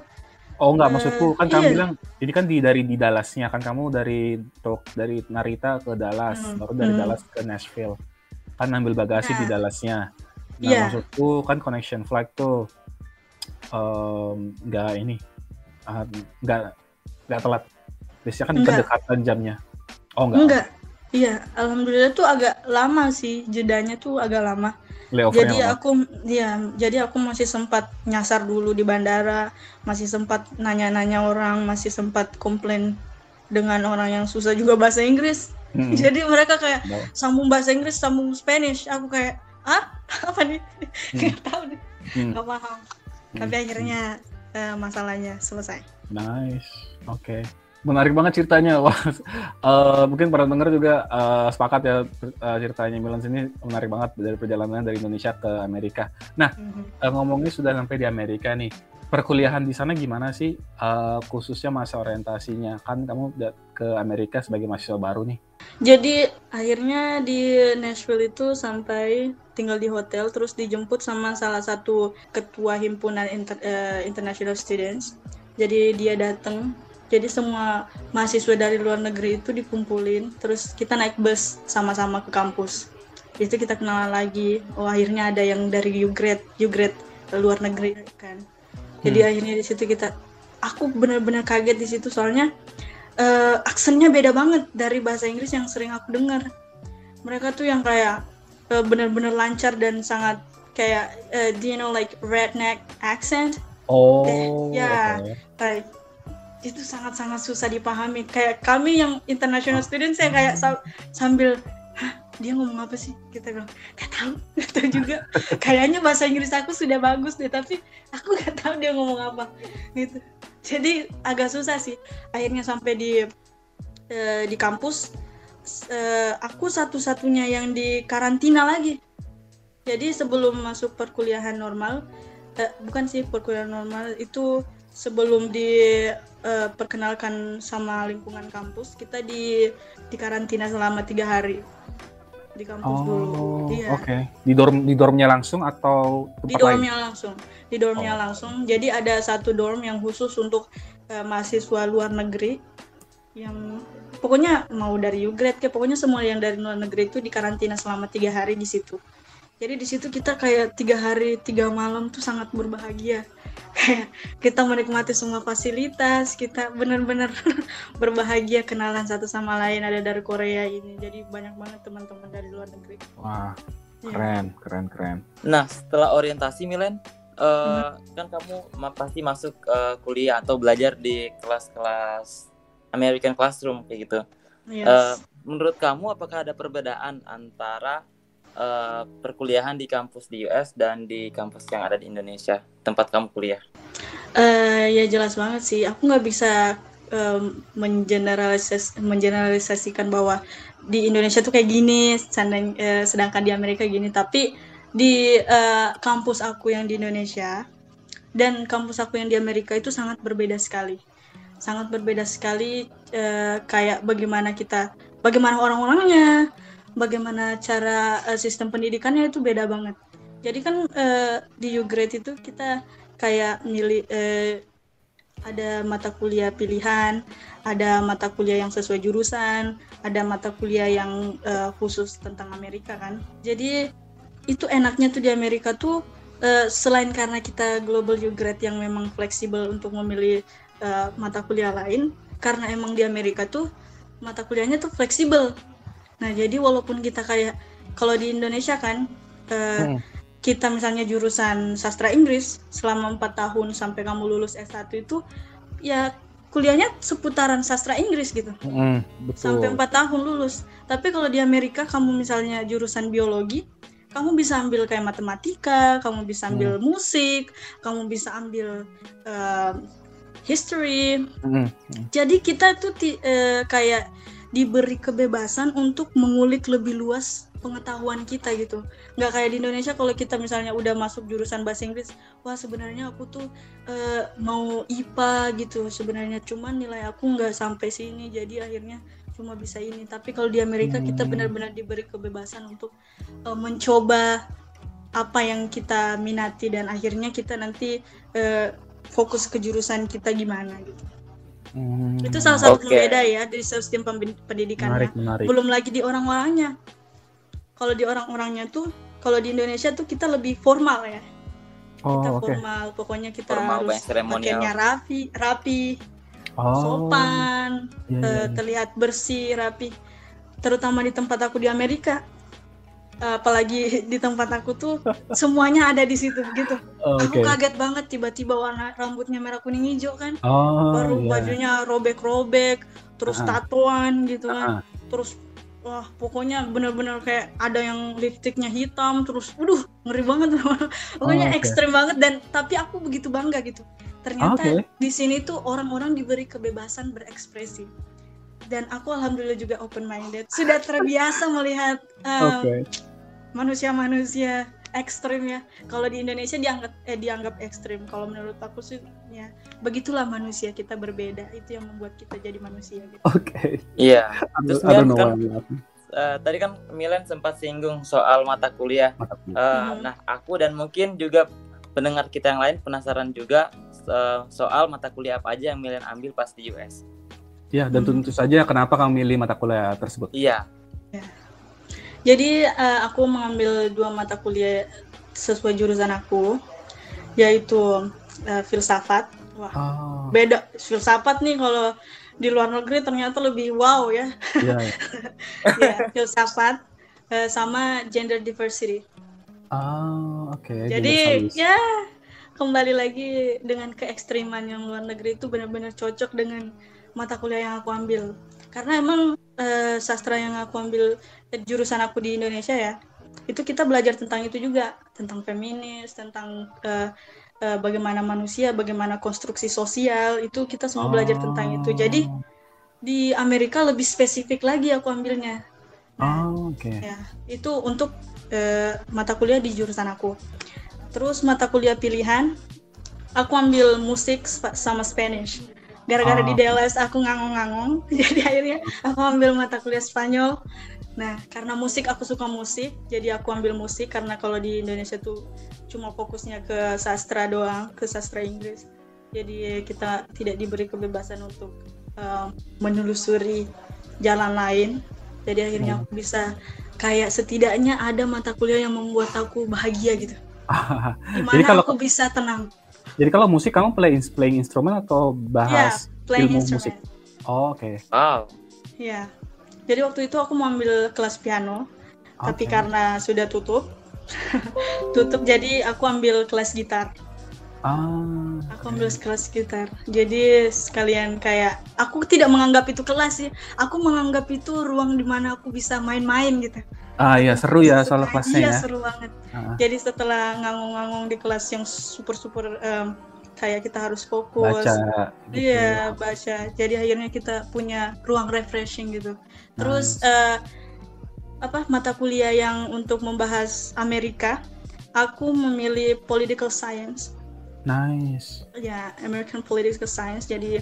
Oh nggak Eh, maksudku kan kamu iya. bilang ini kan di dari di Dallasnya kan kamu dari Tok dari Narita ke Dallas Hmm. baru dari Hmm. Dallas ke Nashville kan ambil bagasi Nah. di Dallasnya. Nah Iya. maksudku kan connection flight tuh nggak ini ah, nggak nggak telat. Biasanya kan kedekatan jamnya. Oh nggak. enggak iya alhamdulillah tuh agak lama sih jedanya tuh agak lama Layovernya jadi lama. aku ya jadi aku masih sempat nyasar dulu di bandara masih sempat nanya-nanya orang masih sempat komplain dengan orang yang susah juga bahasa Inggris Mm-mm. (laughs) jadi mereka kayak Mau. sambung bahasa Inggris sambung Spanish aku kayak ah (laughs) apa nih (laughs) nggak tahu deh Hmm. nggak paham tapi akhirnya eh, masalahnya selesai Nice, oke. Menarik banget ceritanya. (laughs) Wah, eh, mungkin para pendengar juga eh, sepakat ya eh, ceritanya Milan sini menarik banget dari perjalanannya dari Indonesia ke Amerika. Mhm. Eh, ngomongnya sudah sampai di Amerika nih. Perkuliahan di sana gimana sih? Eh, khususnya masa orientasinya. Kan kamu ke Amerika sebagai mahasiswa baru nih. Jadi akhirnya di Nashville itu sampai tinggal di hotel terus dijemput sama salah satu ketua himpunan inter- eh, international students. Jadi dia datang. Jadi semua mahasiswa dari luar negeri itu dikumpulin terus kita naik bus sama-sama ke kampus. Itu kita kenalan lagi. Oh akhirnya ada yang dari Ugrade, Ugrade luar negeri kan. Jadi Hmm. akhirnya di situ kita aku benar-benar kaget di situ soalnya eh, aksennya beda banget dari bahasa Inggris yang sering aku dengar. Mereka tuh yang kayak eh, benar-benar lancar dan sangat kayak eh, do you know like redneck accent? Oh, ya. oke. Like itu sangat-sangat susah dipahami. Kayak kami yang international students saya kayak sa- sambil Hah, dia ngomong apa sih? Kita bilang, gak tahu, (laughs) gak tahu juga. Kayaknya bahasa Inggris aku sudah bagus deh, tapi aku gak tahu dia ngomong apa. Gitu. Jadi agak susah sih. Akhirnya sampai di eh, di kampus, eh, aku satu-satunya yang di karantina lagi. Jadi sebelum masuk perkuliahan normal, eh, bukan sih perkuliahan normal itu sebelum diperkenalkan sama lingkungan kampus, kita di di karantina selama tiga hari di kampus dulu. Oh, Iya. oke. Di dorm di dormnya langsung atau di tempat lain? dormnya langsung di dormnya Oh. langsung jadi ada satu dorm yang khusus untuk eh, mahasiswa luar negeri yang pokoknya mau dari Ugrade kayak pokoknya semua yang dari luar negeri itu dikarantina selama tiga hari di situ. Jadi di situ kita kayak tiga hari tiga malam tuh sangat berbahagia. (laughs) Kayak kita menikmati semua fasilitas kita benar-benar (laughs) berbahagia kenalan satu sama lain ada dari Korea ini. Jadi banyak banget teman-teman dari luar negeri. Wah, Iya. keren, keren, keren. Nah, setelah orientasi Milen, eh, kan kamu pasti masuk eh, kuliah atau belajar di kelas-kelas American Classroom kayak gitu. Yes. Eh, menurut kamu apakah ada perbedaan antara eh, perkuliahan di kampus di US dan di kampus yang ada di Indonesia tempat kamu kuliah? Eh, ya jelas banget sih. Aku nggak bisa mengeneralis mengeneralisasikan bahwa di Indonesia tuh kayak gini, sedang- eh, sedangkan di Amerika gini. Tapi di eh, kampus aku yang di Indonesia dan kampus aku yang di Amerika itu sangat berbeda sekali. Sangat berbeda sekali eh, kayak bagaimana kita, bagaimana orang-orangnya, bagaimana cara eh, sistem pendidikannya itu beda banget. Jadi kan eh, di Ugrade itu kita kayak milih eh, ada mata kuliah pilihan, ada mata kuliah yang sesuai jurusan, ada mata kuliah yang eh, khusus tentang Amerika kan. Jadi itu enaknya tuh di Amerika tuh eh, selain karena kita global Ugrade yang memang fleksibel untuk memilih eh, mata kuliah lain, karena emang di Amerika tuh mata kuliahnya tuh fleksibel. Nah jadi walaupun kita kayak kalau di Indonesia kan eh, Hmm. kita misalnya jurusan sastra Inggris selama empat tahun sampai kamu lulus S1 itu ya kuliahnya seputaran sastra Inggris gitu Mm, betul. sampai empat tahun lulus. Tapi kalau di Amerika kamu misalnya jurusan biologi, kamu bisa ambil kayak matematika, kamu bisa ambil musik, kamu bisa ambil uh, history. Hmm. Jadi kita tuh ti- eh, kayak diberi kebebasan untuk mengulik lebih luas pengetahuan kita gitu. Nggak kayak di Indonesia kalau kita misalnya udah masuk jurusan bahasa Inggris, wah sebenarnya aku tuh eh, mau IPA gitu. Sebenarnya cuman nilai aku nggak sampai sini, jadi akhirnya cuma bisa ini. Tapi kalau di Amerika kita Hmm. benar-benar diberi kebebasan untuk eh, mencoba apa yang kita minati dan akhirnya kita nanti eh, fokus ke jurusan kita gimana gitu. Hmm. Itu salah satu Oke. pembeda ya dari sistem pendidikannya. menarik menarik. Belum lagi di orang-orangnya. Kalau di orang-orangnya tuh, kalau di Indonesia tuh kita lebih formal ya. Kita Oh, oke. formal, pokoknya kita Formal, harus pakaiannya rapi, rapi, Oh. sopan, iya, iya, eh, iya. terlihat bersih, rapi. Terutama di tempat aku di Amerika. Apalagi di tempat aku tuh semuanya ada di situ gitu. Oh, Aku kaget banget tiba-tiba warna rambutnya merah kuning hijau kan. Oh, baru iya. bajunya robek-robek terus Ah. tatoan gitu kan terus wah pokoknya bener-bener kayak ada yang lipstiknya hitam terus waduh ngeri banget (laughs) pokoknya Oh, oke. ekstrem banget dan tapi aku begitu bangga gitu ternyata Oke. di sini tuh orang-orang diberi kebebasan berekspresi dan aku alhamdulillah juga open minded sudah terbiasa melihat um, Oke. manusia-manusia ekstrim ya. Kalau di Indonesia dianggap eh dianggap ekstrim. Kalau menurut aku sih ya begitulah manusia kita berbeda. Itu yang membuat kita jadi manusia gitu. Oke. Iya. I Terus know kan eh, tadi kan Milan sempat singgung soal mata kuliah. Mata kuliah. Eh, Mhm. Nah, aku dan mungkin juga pendengar kita yang lain penasaran juga eh, soal mata kuliah apa aja yang Milan ambil pas di US. Iya, dan Hmm. tentu saja kenapa kamu milih mata kuliah tersebut? Iya. Jadi eh, aku mengambil dua mata kuliah sesuai jurusan aku, yaitu eh, filsafat. Wah, Oh, beda filsafat nih kalau di luar negeri ternyata lebih wow ya. iya. iya. (laughs) ya, filsafat eh, sama gender diversity. Oh, oke. Jadi Universalis. ya kembali lagi dengan keekstriman yang luar negeri itu benar-benar cocok dengan mata kuliah yang aku ambil. Karena emang eh, sastra yang aku ambil eh, jurusan aku di Indonesia ya, itu kita belajar tentang itu juga, tentang feminis, tentang eh, eh, bagaimana manusia, bagaimana konstruksi sosial, itu kita semua belajar tentang itu. Jadi Oh, di Amerika lebih spesifik lagi aku ambilnya. Nah, Oh, oke. Ya, itu untuk eh, mata kuliah di jurusan aku. Terus mata kuliah pilihan, aku ambil musik sama Spanish. Gara-gara Ah, di oke. DLS aku ngangong-ngangong, (laughs) jadi akhirnya aku ambil mata kuliah Spanyol. Nah, karena musik aku suka musik, jadi aku ambil musik karena kalau di Indonesia tuh cuma fokusnya ke sastra doang, ke sastra Inggris. Jadi kita tidak diberi kebebasan untuk eh, menelusuri jalan lain. Jadi akhirnya aku bisa kayak setidaknya ada mata kuliah yang membuat aku bahagia gitu. (laughs) Jadi kalau- aku bisa tenang. Jadi kalau musik kamu play playing instrumen atau bahas playing ilmu instrument. musik? Oh, oke. Wow. Ya. Jadi waktu itu aku mau ambil kelas piano, tapi Oke. karena sudah tutup, (laughs) tutup jadi aku ambil kelas gitar. Ah, Aku ambil kelas gitar. Jadi sekalian kayak aku tidak menganggap itu kelas sih. Aku menganggap itu ruang di mana aku bisa main-main gitu. Ah, iya seru ya soal Iya, kelasnya ya. seru banget. Ah, Jadi setelah ngangong-ngangong di kelas yang super-super em, kayak kita harus fokus. baca gitu. Iya, baca. Jadi akhirnya kita punya ruang refreshing gitu. Terus eh, apa mata kuliah yang untuk membahas Amerika, aku memilih political science. Nice. Ya, American Political Science. Jadi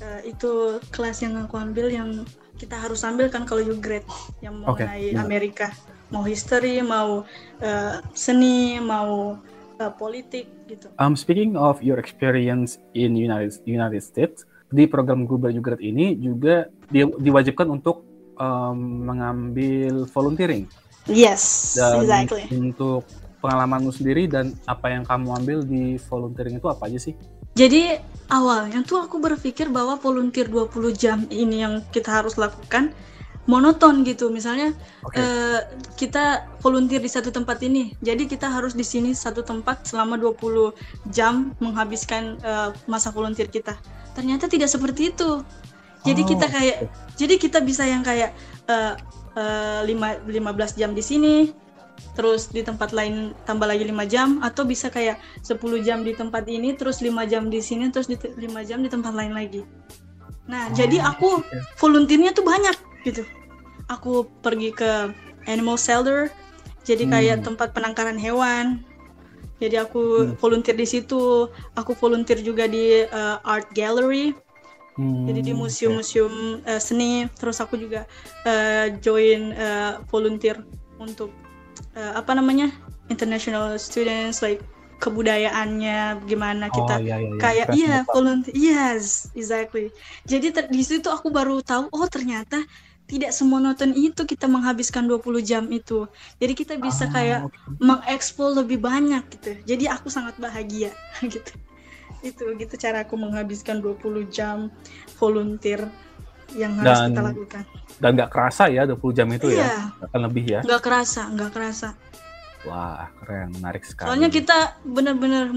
eh, itu kelas yang aku ambil yang kita harus ambil kan kalau you grade yang mengenai benar. Amerika. Mau history, mau eh, seni, mau eh, politik gitu. Um, speaking of your experience in United United States, di program Global Grad ini juga di- diwajibkan untuk um, mengambil volunteering Yes, dan exactly. untuk pengalamanmu sendiri dan apa yang kamu ambil di volunteering itu apa aja sih? Jadi awalnya tuh aku berpikir bahwa volunteer 20 jam ini yang kita harus lakukan monoton gitu. Misalnya Oke. eh, kita volunteer di satu tempat ini. Jadi kita harus di sini satu tempat selama 20 jam menghabiskan eh, masa volunteer kita. Ternyata tidak seperti itu. Jadi Oh, kita kayak jadi kita bisa yang kayak eh, eh, lima- 15 jam di sini, terus di tempat lain tambah lagi lima jam atau bisa kayak 10 jam di tempat ini terus lima jam di sini terus di lima jam di tempat lain lagi nah Oh, jadi aku oke. volunteernya tuh banyak gitu aku pergi ke animal shelter jadi kayak Hmm. tempat penangkaran hewan jadi aku Hmm. volunteer di situ aku volunteer juga di uh, art gallery Hmm, jadi di oke. museum-museum uh, seni terus aku juga uh, join uh, volunteer untuk uh, apa namanya? International students like kebudayaannya gimana kita oh, iya, iya, iya. kayak iya volunteer. Yes exactly. Jadi ter- di situ aku baru tahu oh ternyata tidak semonoton itu kita menghabiskan 20 jam itu. Jadi kita bisa Ah, kayak oke. mengeksplor lebih banyak gitu. Jadi aku sangat bahagia (laughs) gitu. Itu gitu cara aku menghabiskan 20 jam volunteer yang harus Dan kita lakukan. dan nggak kerasa ya 20 jam itu iya. ya akan lebih ya. Nggak kerasa nggak kerasa. Wah keren menarik sekali. Soalnya kita benar-benar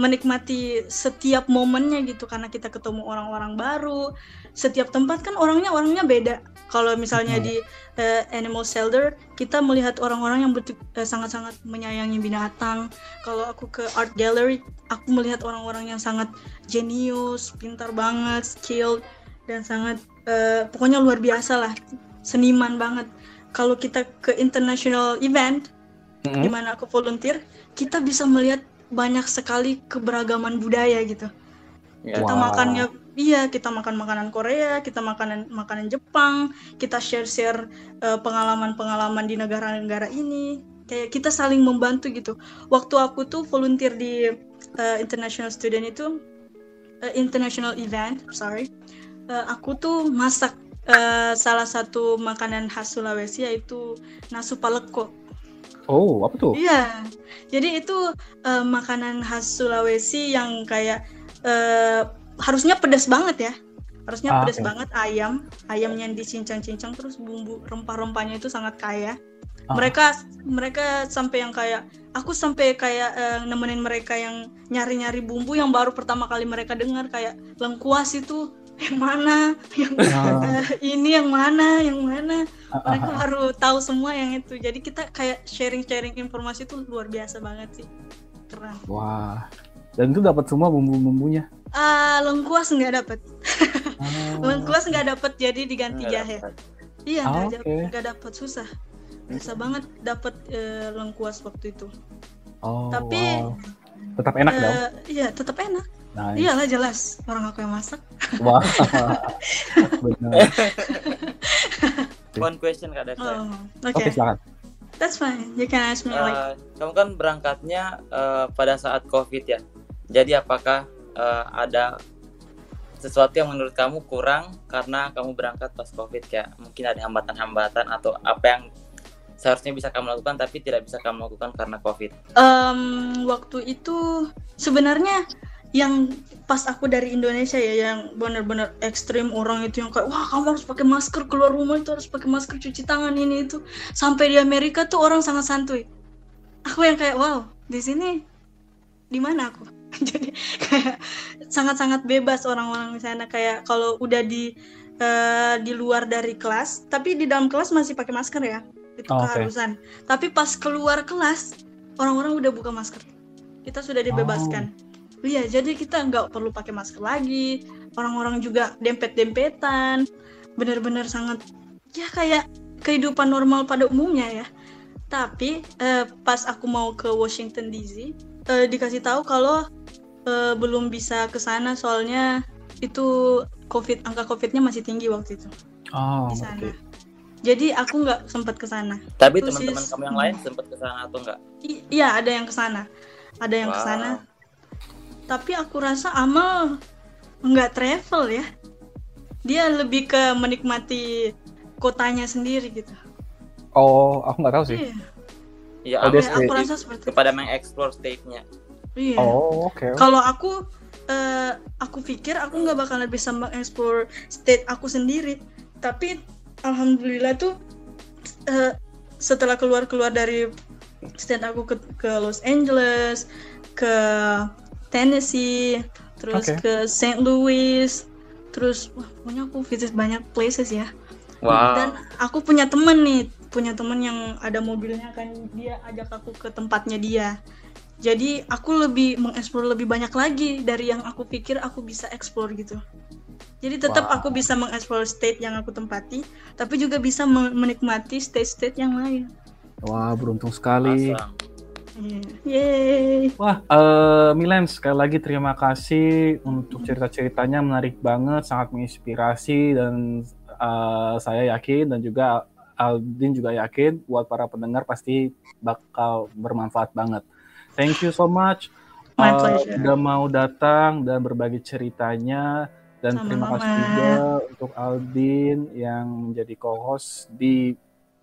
menikmati setiap momennya gitu karena kita ketemu orang-orang baru. Setiap tempat kan orangnya orangnya beda. Kalau misalnya Mhm. di eh, animal shelter kita melihat orang-orang yang eh, sangat-sangat menyayangi binatang. Kalau aku ke art gallery aku melihat orang-orang yang sangat jenius pintar banget skilled dan sangat eh, pokoknya luar biasa lah seniman banget kalau kita ke international event Mm-mm. di mana aku volunteer, kita bisa melihat banyak sekali keberagaman budaya gitu. Ya. Kita Wow. makannya iya, kita makan makanan Korea, kita makanan makanan Jepang, kita share-share eh, pengalaman-pengalaman di negara-negara ini. Kayak kita saling membantu gitu. Waktu aku tuh volunteer di eh, international student itu eh, international event, sorry. Eh, aku tuh masak eh, salah satu makanan khas Sulawesi yaitu nasu paleko. oh apa tuh Iya, jadi itu eh, makanan khas Sulawesi yang kayak eh, harusnya pedas banget ya. Harusnya Ah, pedas oke. banget ayam, ayamnya yang dicincang-cincang terus bumbu rempah-rempahnya itu sangat kaya. Ah. Mereka mereka sampai yang kayak aku sampai kayak eh, nemenin mereka yang nyari-nyari bumbu yang baru pertama kali mereka dengar kayak lengkuas itu yang mana, yang eh, ini yang mana, yang mana? Ah, ah, mereka baru tahu semua yang itu. Jadi kita kayak sharing-sharing informasi itu luar biasa banget sih. Keren. Wah. Dan itu dapat semua bumbu-bumbunya? Ah lengkuas nggak dapet. Oh. (laughs) lengkuas nggak dapet jadi diganti Nggak jahe. dapat. iya nggak dapet nggak dapet. Susah. Susah banget dapet eh, lengkuas waktu itu. Oh Tapi, wow. tetap enak dong? Eh, iya tetap enak nice. iyalah jelas. Orang aku yang masak. Wah. (laughs) Benar. One question Kak Daksa. oh, oke. Oke silakan. That's fine. You can ask me like. Eh, kamu kan berangkatnya eh, pada saat COVID ya. Jadi apakah eh, ada sesuatu yang menurut kamu kurang karena kamu berangkat pas COVID? Kayak mungkin ada hambatan-hambatan atau apa yang seharusnya bisa kamu lakukan tapi tidak bisa kamu lakukan karena COVID. Em, waktu itu sebenarnya yang pas aku dari Indonesia ya yang benar-benar ekstrim orang itu yang kayak wah kamu harus pakai masker keluar rumah itu harus pakai masker cuci tangan ini itu. Sampai di Amerika tuh orang sangat santuy. Aku yang kayak wow di sini di mana aku? (laughs) Jadi kayak sangat-sangat bebas orang-orang di sana. Kayak kalau udah di eh, di luar dari kelas tapi di dalam kelas masih pakai masker ya itu Oh, keharusan. Tapi pas keluar kelas orang-orang udah buka masker. Kita sudah dibebaskan iya jadi kita nggak perlu pakai masker lagi. Orang-orang juga dempet-dempetan. Benar-benar sangat ya kayak kehidupan normal pada umumnya ya. Tapi eh, pas aku mau ke Washington DC eh, dikasih tahu kalau eh, belum bisa ke sana soalnya itu covid angka covidnya masih tinggi waktu itu. Oh di sana. oke. Jadi aku nggak sempat ke sana. Tapi teman-teman kamu yang lain sempat ke sana atau enggak? I- iya ada yang ke sana. Ada yang ke Wow. sana tapi aku rasa Amal nggak travel ya. Dia lebih ke menikmati kotanya sendiri gitu. Oh aku nggak tahu sih. Iya. Iya, Oh, dia aku, aku rasa seperti itu. kepada mengeksplor state-nya. iya. Oh oke kalau aku eh, aku pikir aku nggak bakalan bisa mengeksplor state aku sendiri. Tapi alhamdulillah tuh eh, setelah keluar keluar dari state aku ke, ke Los Angeles ke Tennessee terus Oke. ke St. Louis terus wah pokoknya aku visit banyak places ya Wow. Dan aku punya temen nih, punya temen yang ada mobilnya kan dia ajak aku ke tempatnya dia. Jadi aku lebih mengeksplor lebih banyak lagi dari yang aku pikir aku bisa explore gitu. Jadi tetap Wow. aku bisa mengeksplor state yang aku tempati, tapi juga bisa me- menikmati state-state yang lain. Wah, beruntung sekali. Awesome. Yeay. Wah, eh Milen sekali lagi terima kasih untuk cerita-ceritanya menarik banget, sangat menginspirasi dan eh, saya yakin dan juga Aldin juga yakin buat para pendengar pasti bakal bermanfaat banget. Thank you so much My pleasure. udah mau datang dan berbagi ceritanya dan terima Sama-sama. kasih juga untuk Aldin yang menjadi co-host di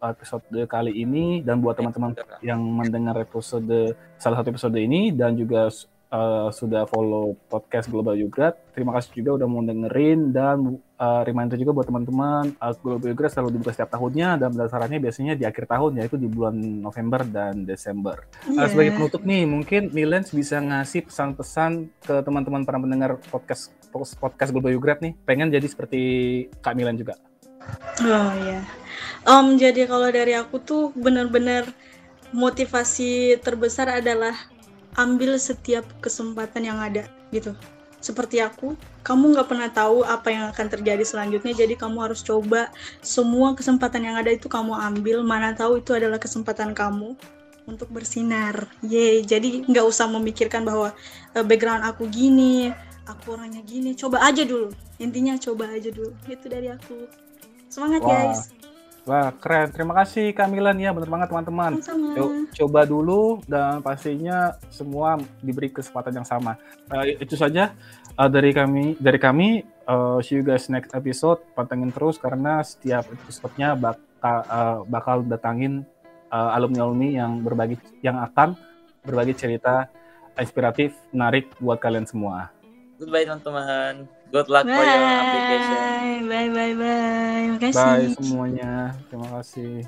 episode kali ini dan buat teman-teman yang mendengar episode salah satu episode ini dan juga uh, sudah follow podcast Global Yogurt. Terima kasih juga udah mau dengerin dan uh, reminder juga buat teman-teman uh, Global Yogurt selalu dibuka setiap tahunnya dan pendaftarannya biasanya di akhir tahun yaitu di bulan November dan Desember. Uh, Iya. sebagai penutup nih, mungkin Milens bisa ngasih pesan-pesan ke teman-teman para pendengar podcast podcast Global Yogurt nih, pengen jadi seperti Kak Milen juga. Oh ya. Em, jadi kalau dari aku tuh benar-benar motivasi terbesar adalah ambil setiap kesempatan yang ada gitu. Seperti aku, kamu nggak pernah tahu apa yang akan terjadi selanjutnya. Jadi kamu harus coba semua kesempatan yang ada itu kamu ambil. Mana tahu itu adalah kesempatan kamu untuk bersinar. Yeay. Jadi nggak usah memikirkan bahwa eh, background aku gini, aku orangnya gini. Coba aja dulu. Intinya coba aja dulu. Itu dari aku. Semangat Wah. guys. Wah, keren. Terima kasih Kak Milen ya, bener banget teman-teman. Coba dulu dan pastinya semua diberi kesempatan yang sama. Eh, itu saja eh, dari kami. Dari kami, eh, see you guys next episode. Pantengin terus karena setiap episodenya bakal eh, bakal datangin alumni alumni yang berbagi yang akan berbagi cerita inspiratif, menarik buat kalian semua. Goodbye teman-teman. Good luck for your application. Bye, bye, bye, bye. Makasih. Bye semuanya. Terima kasih.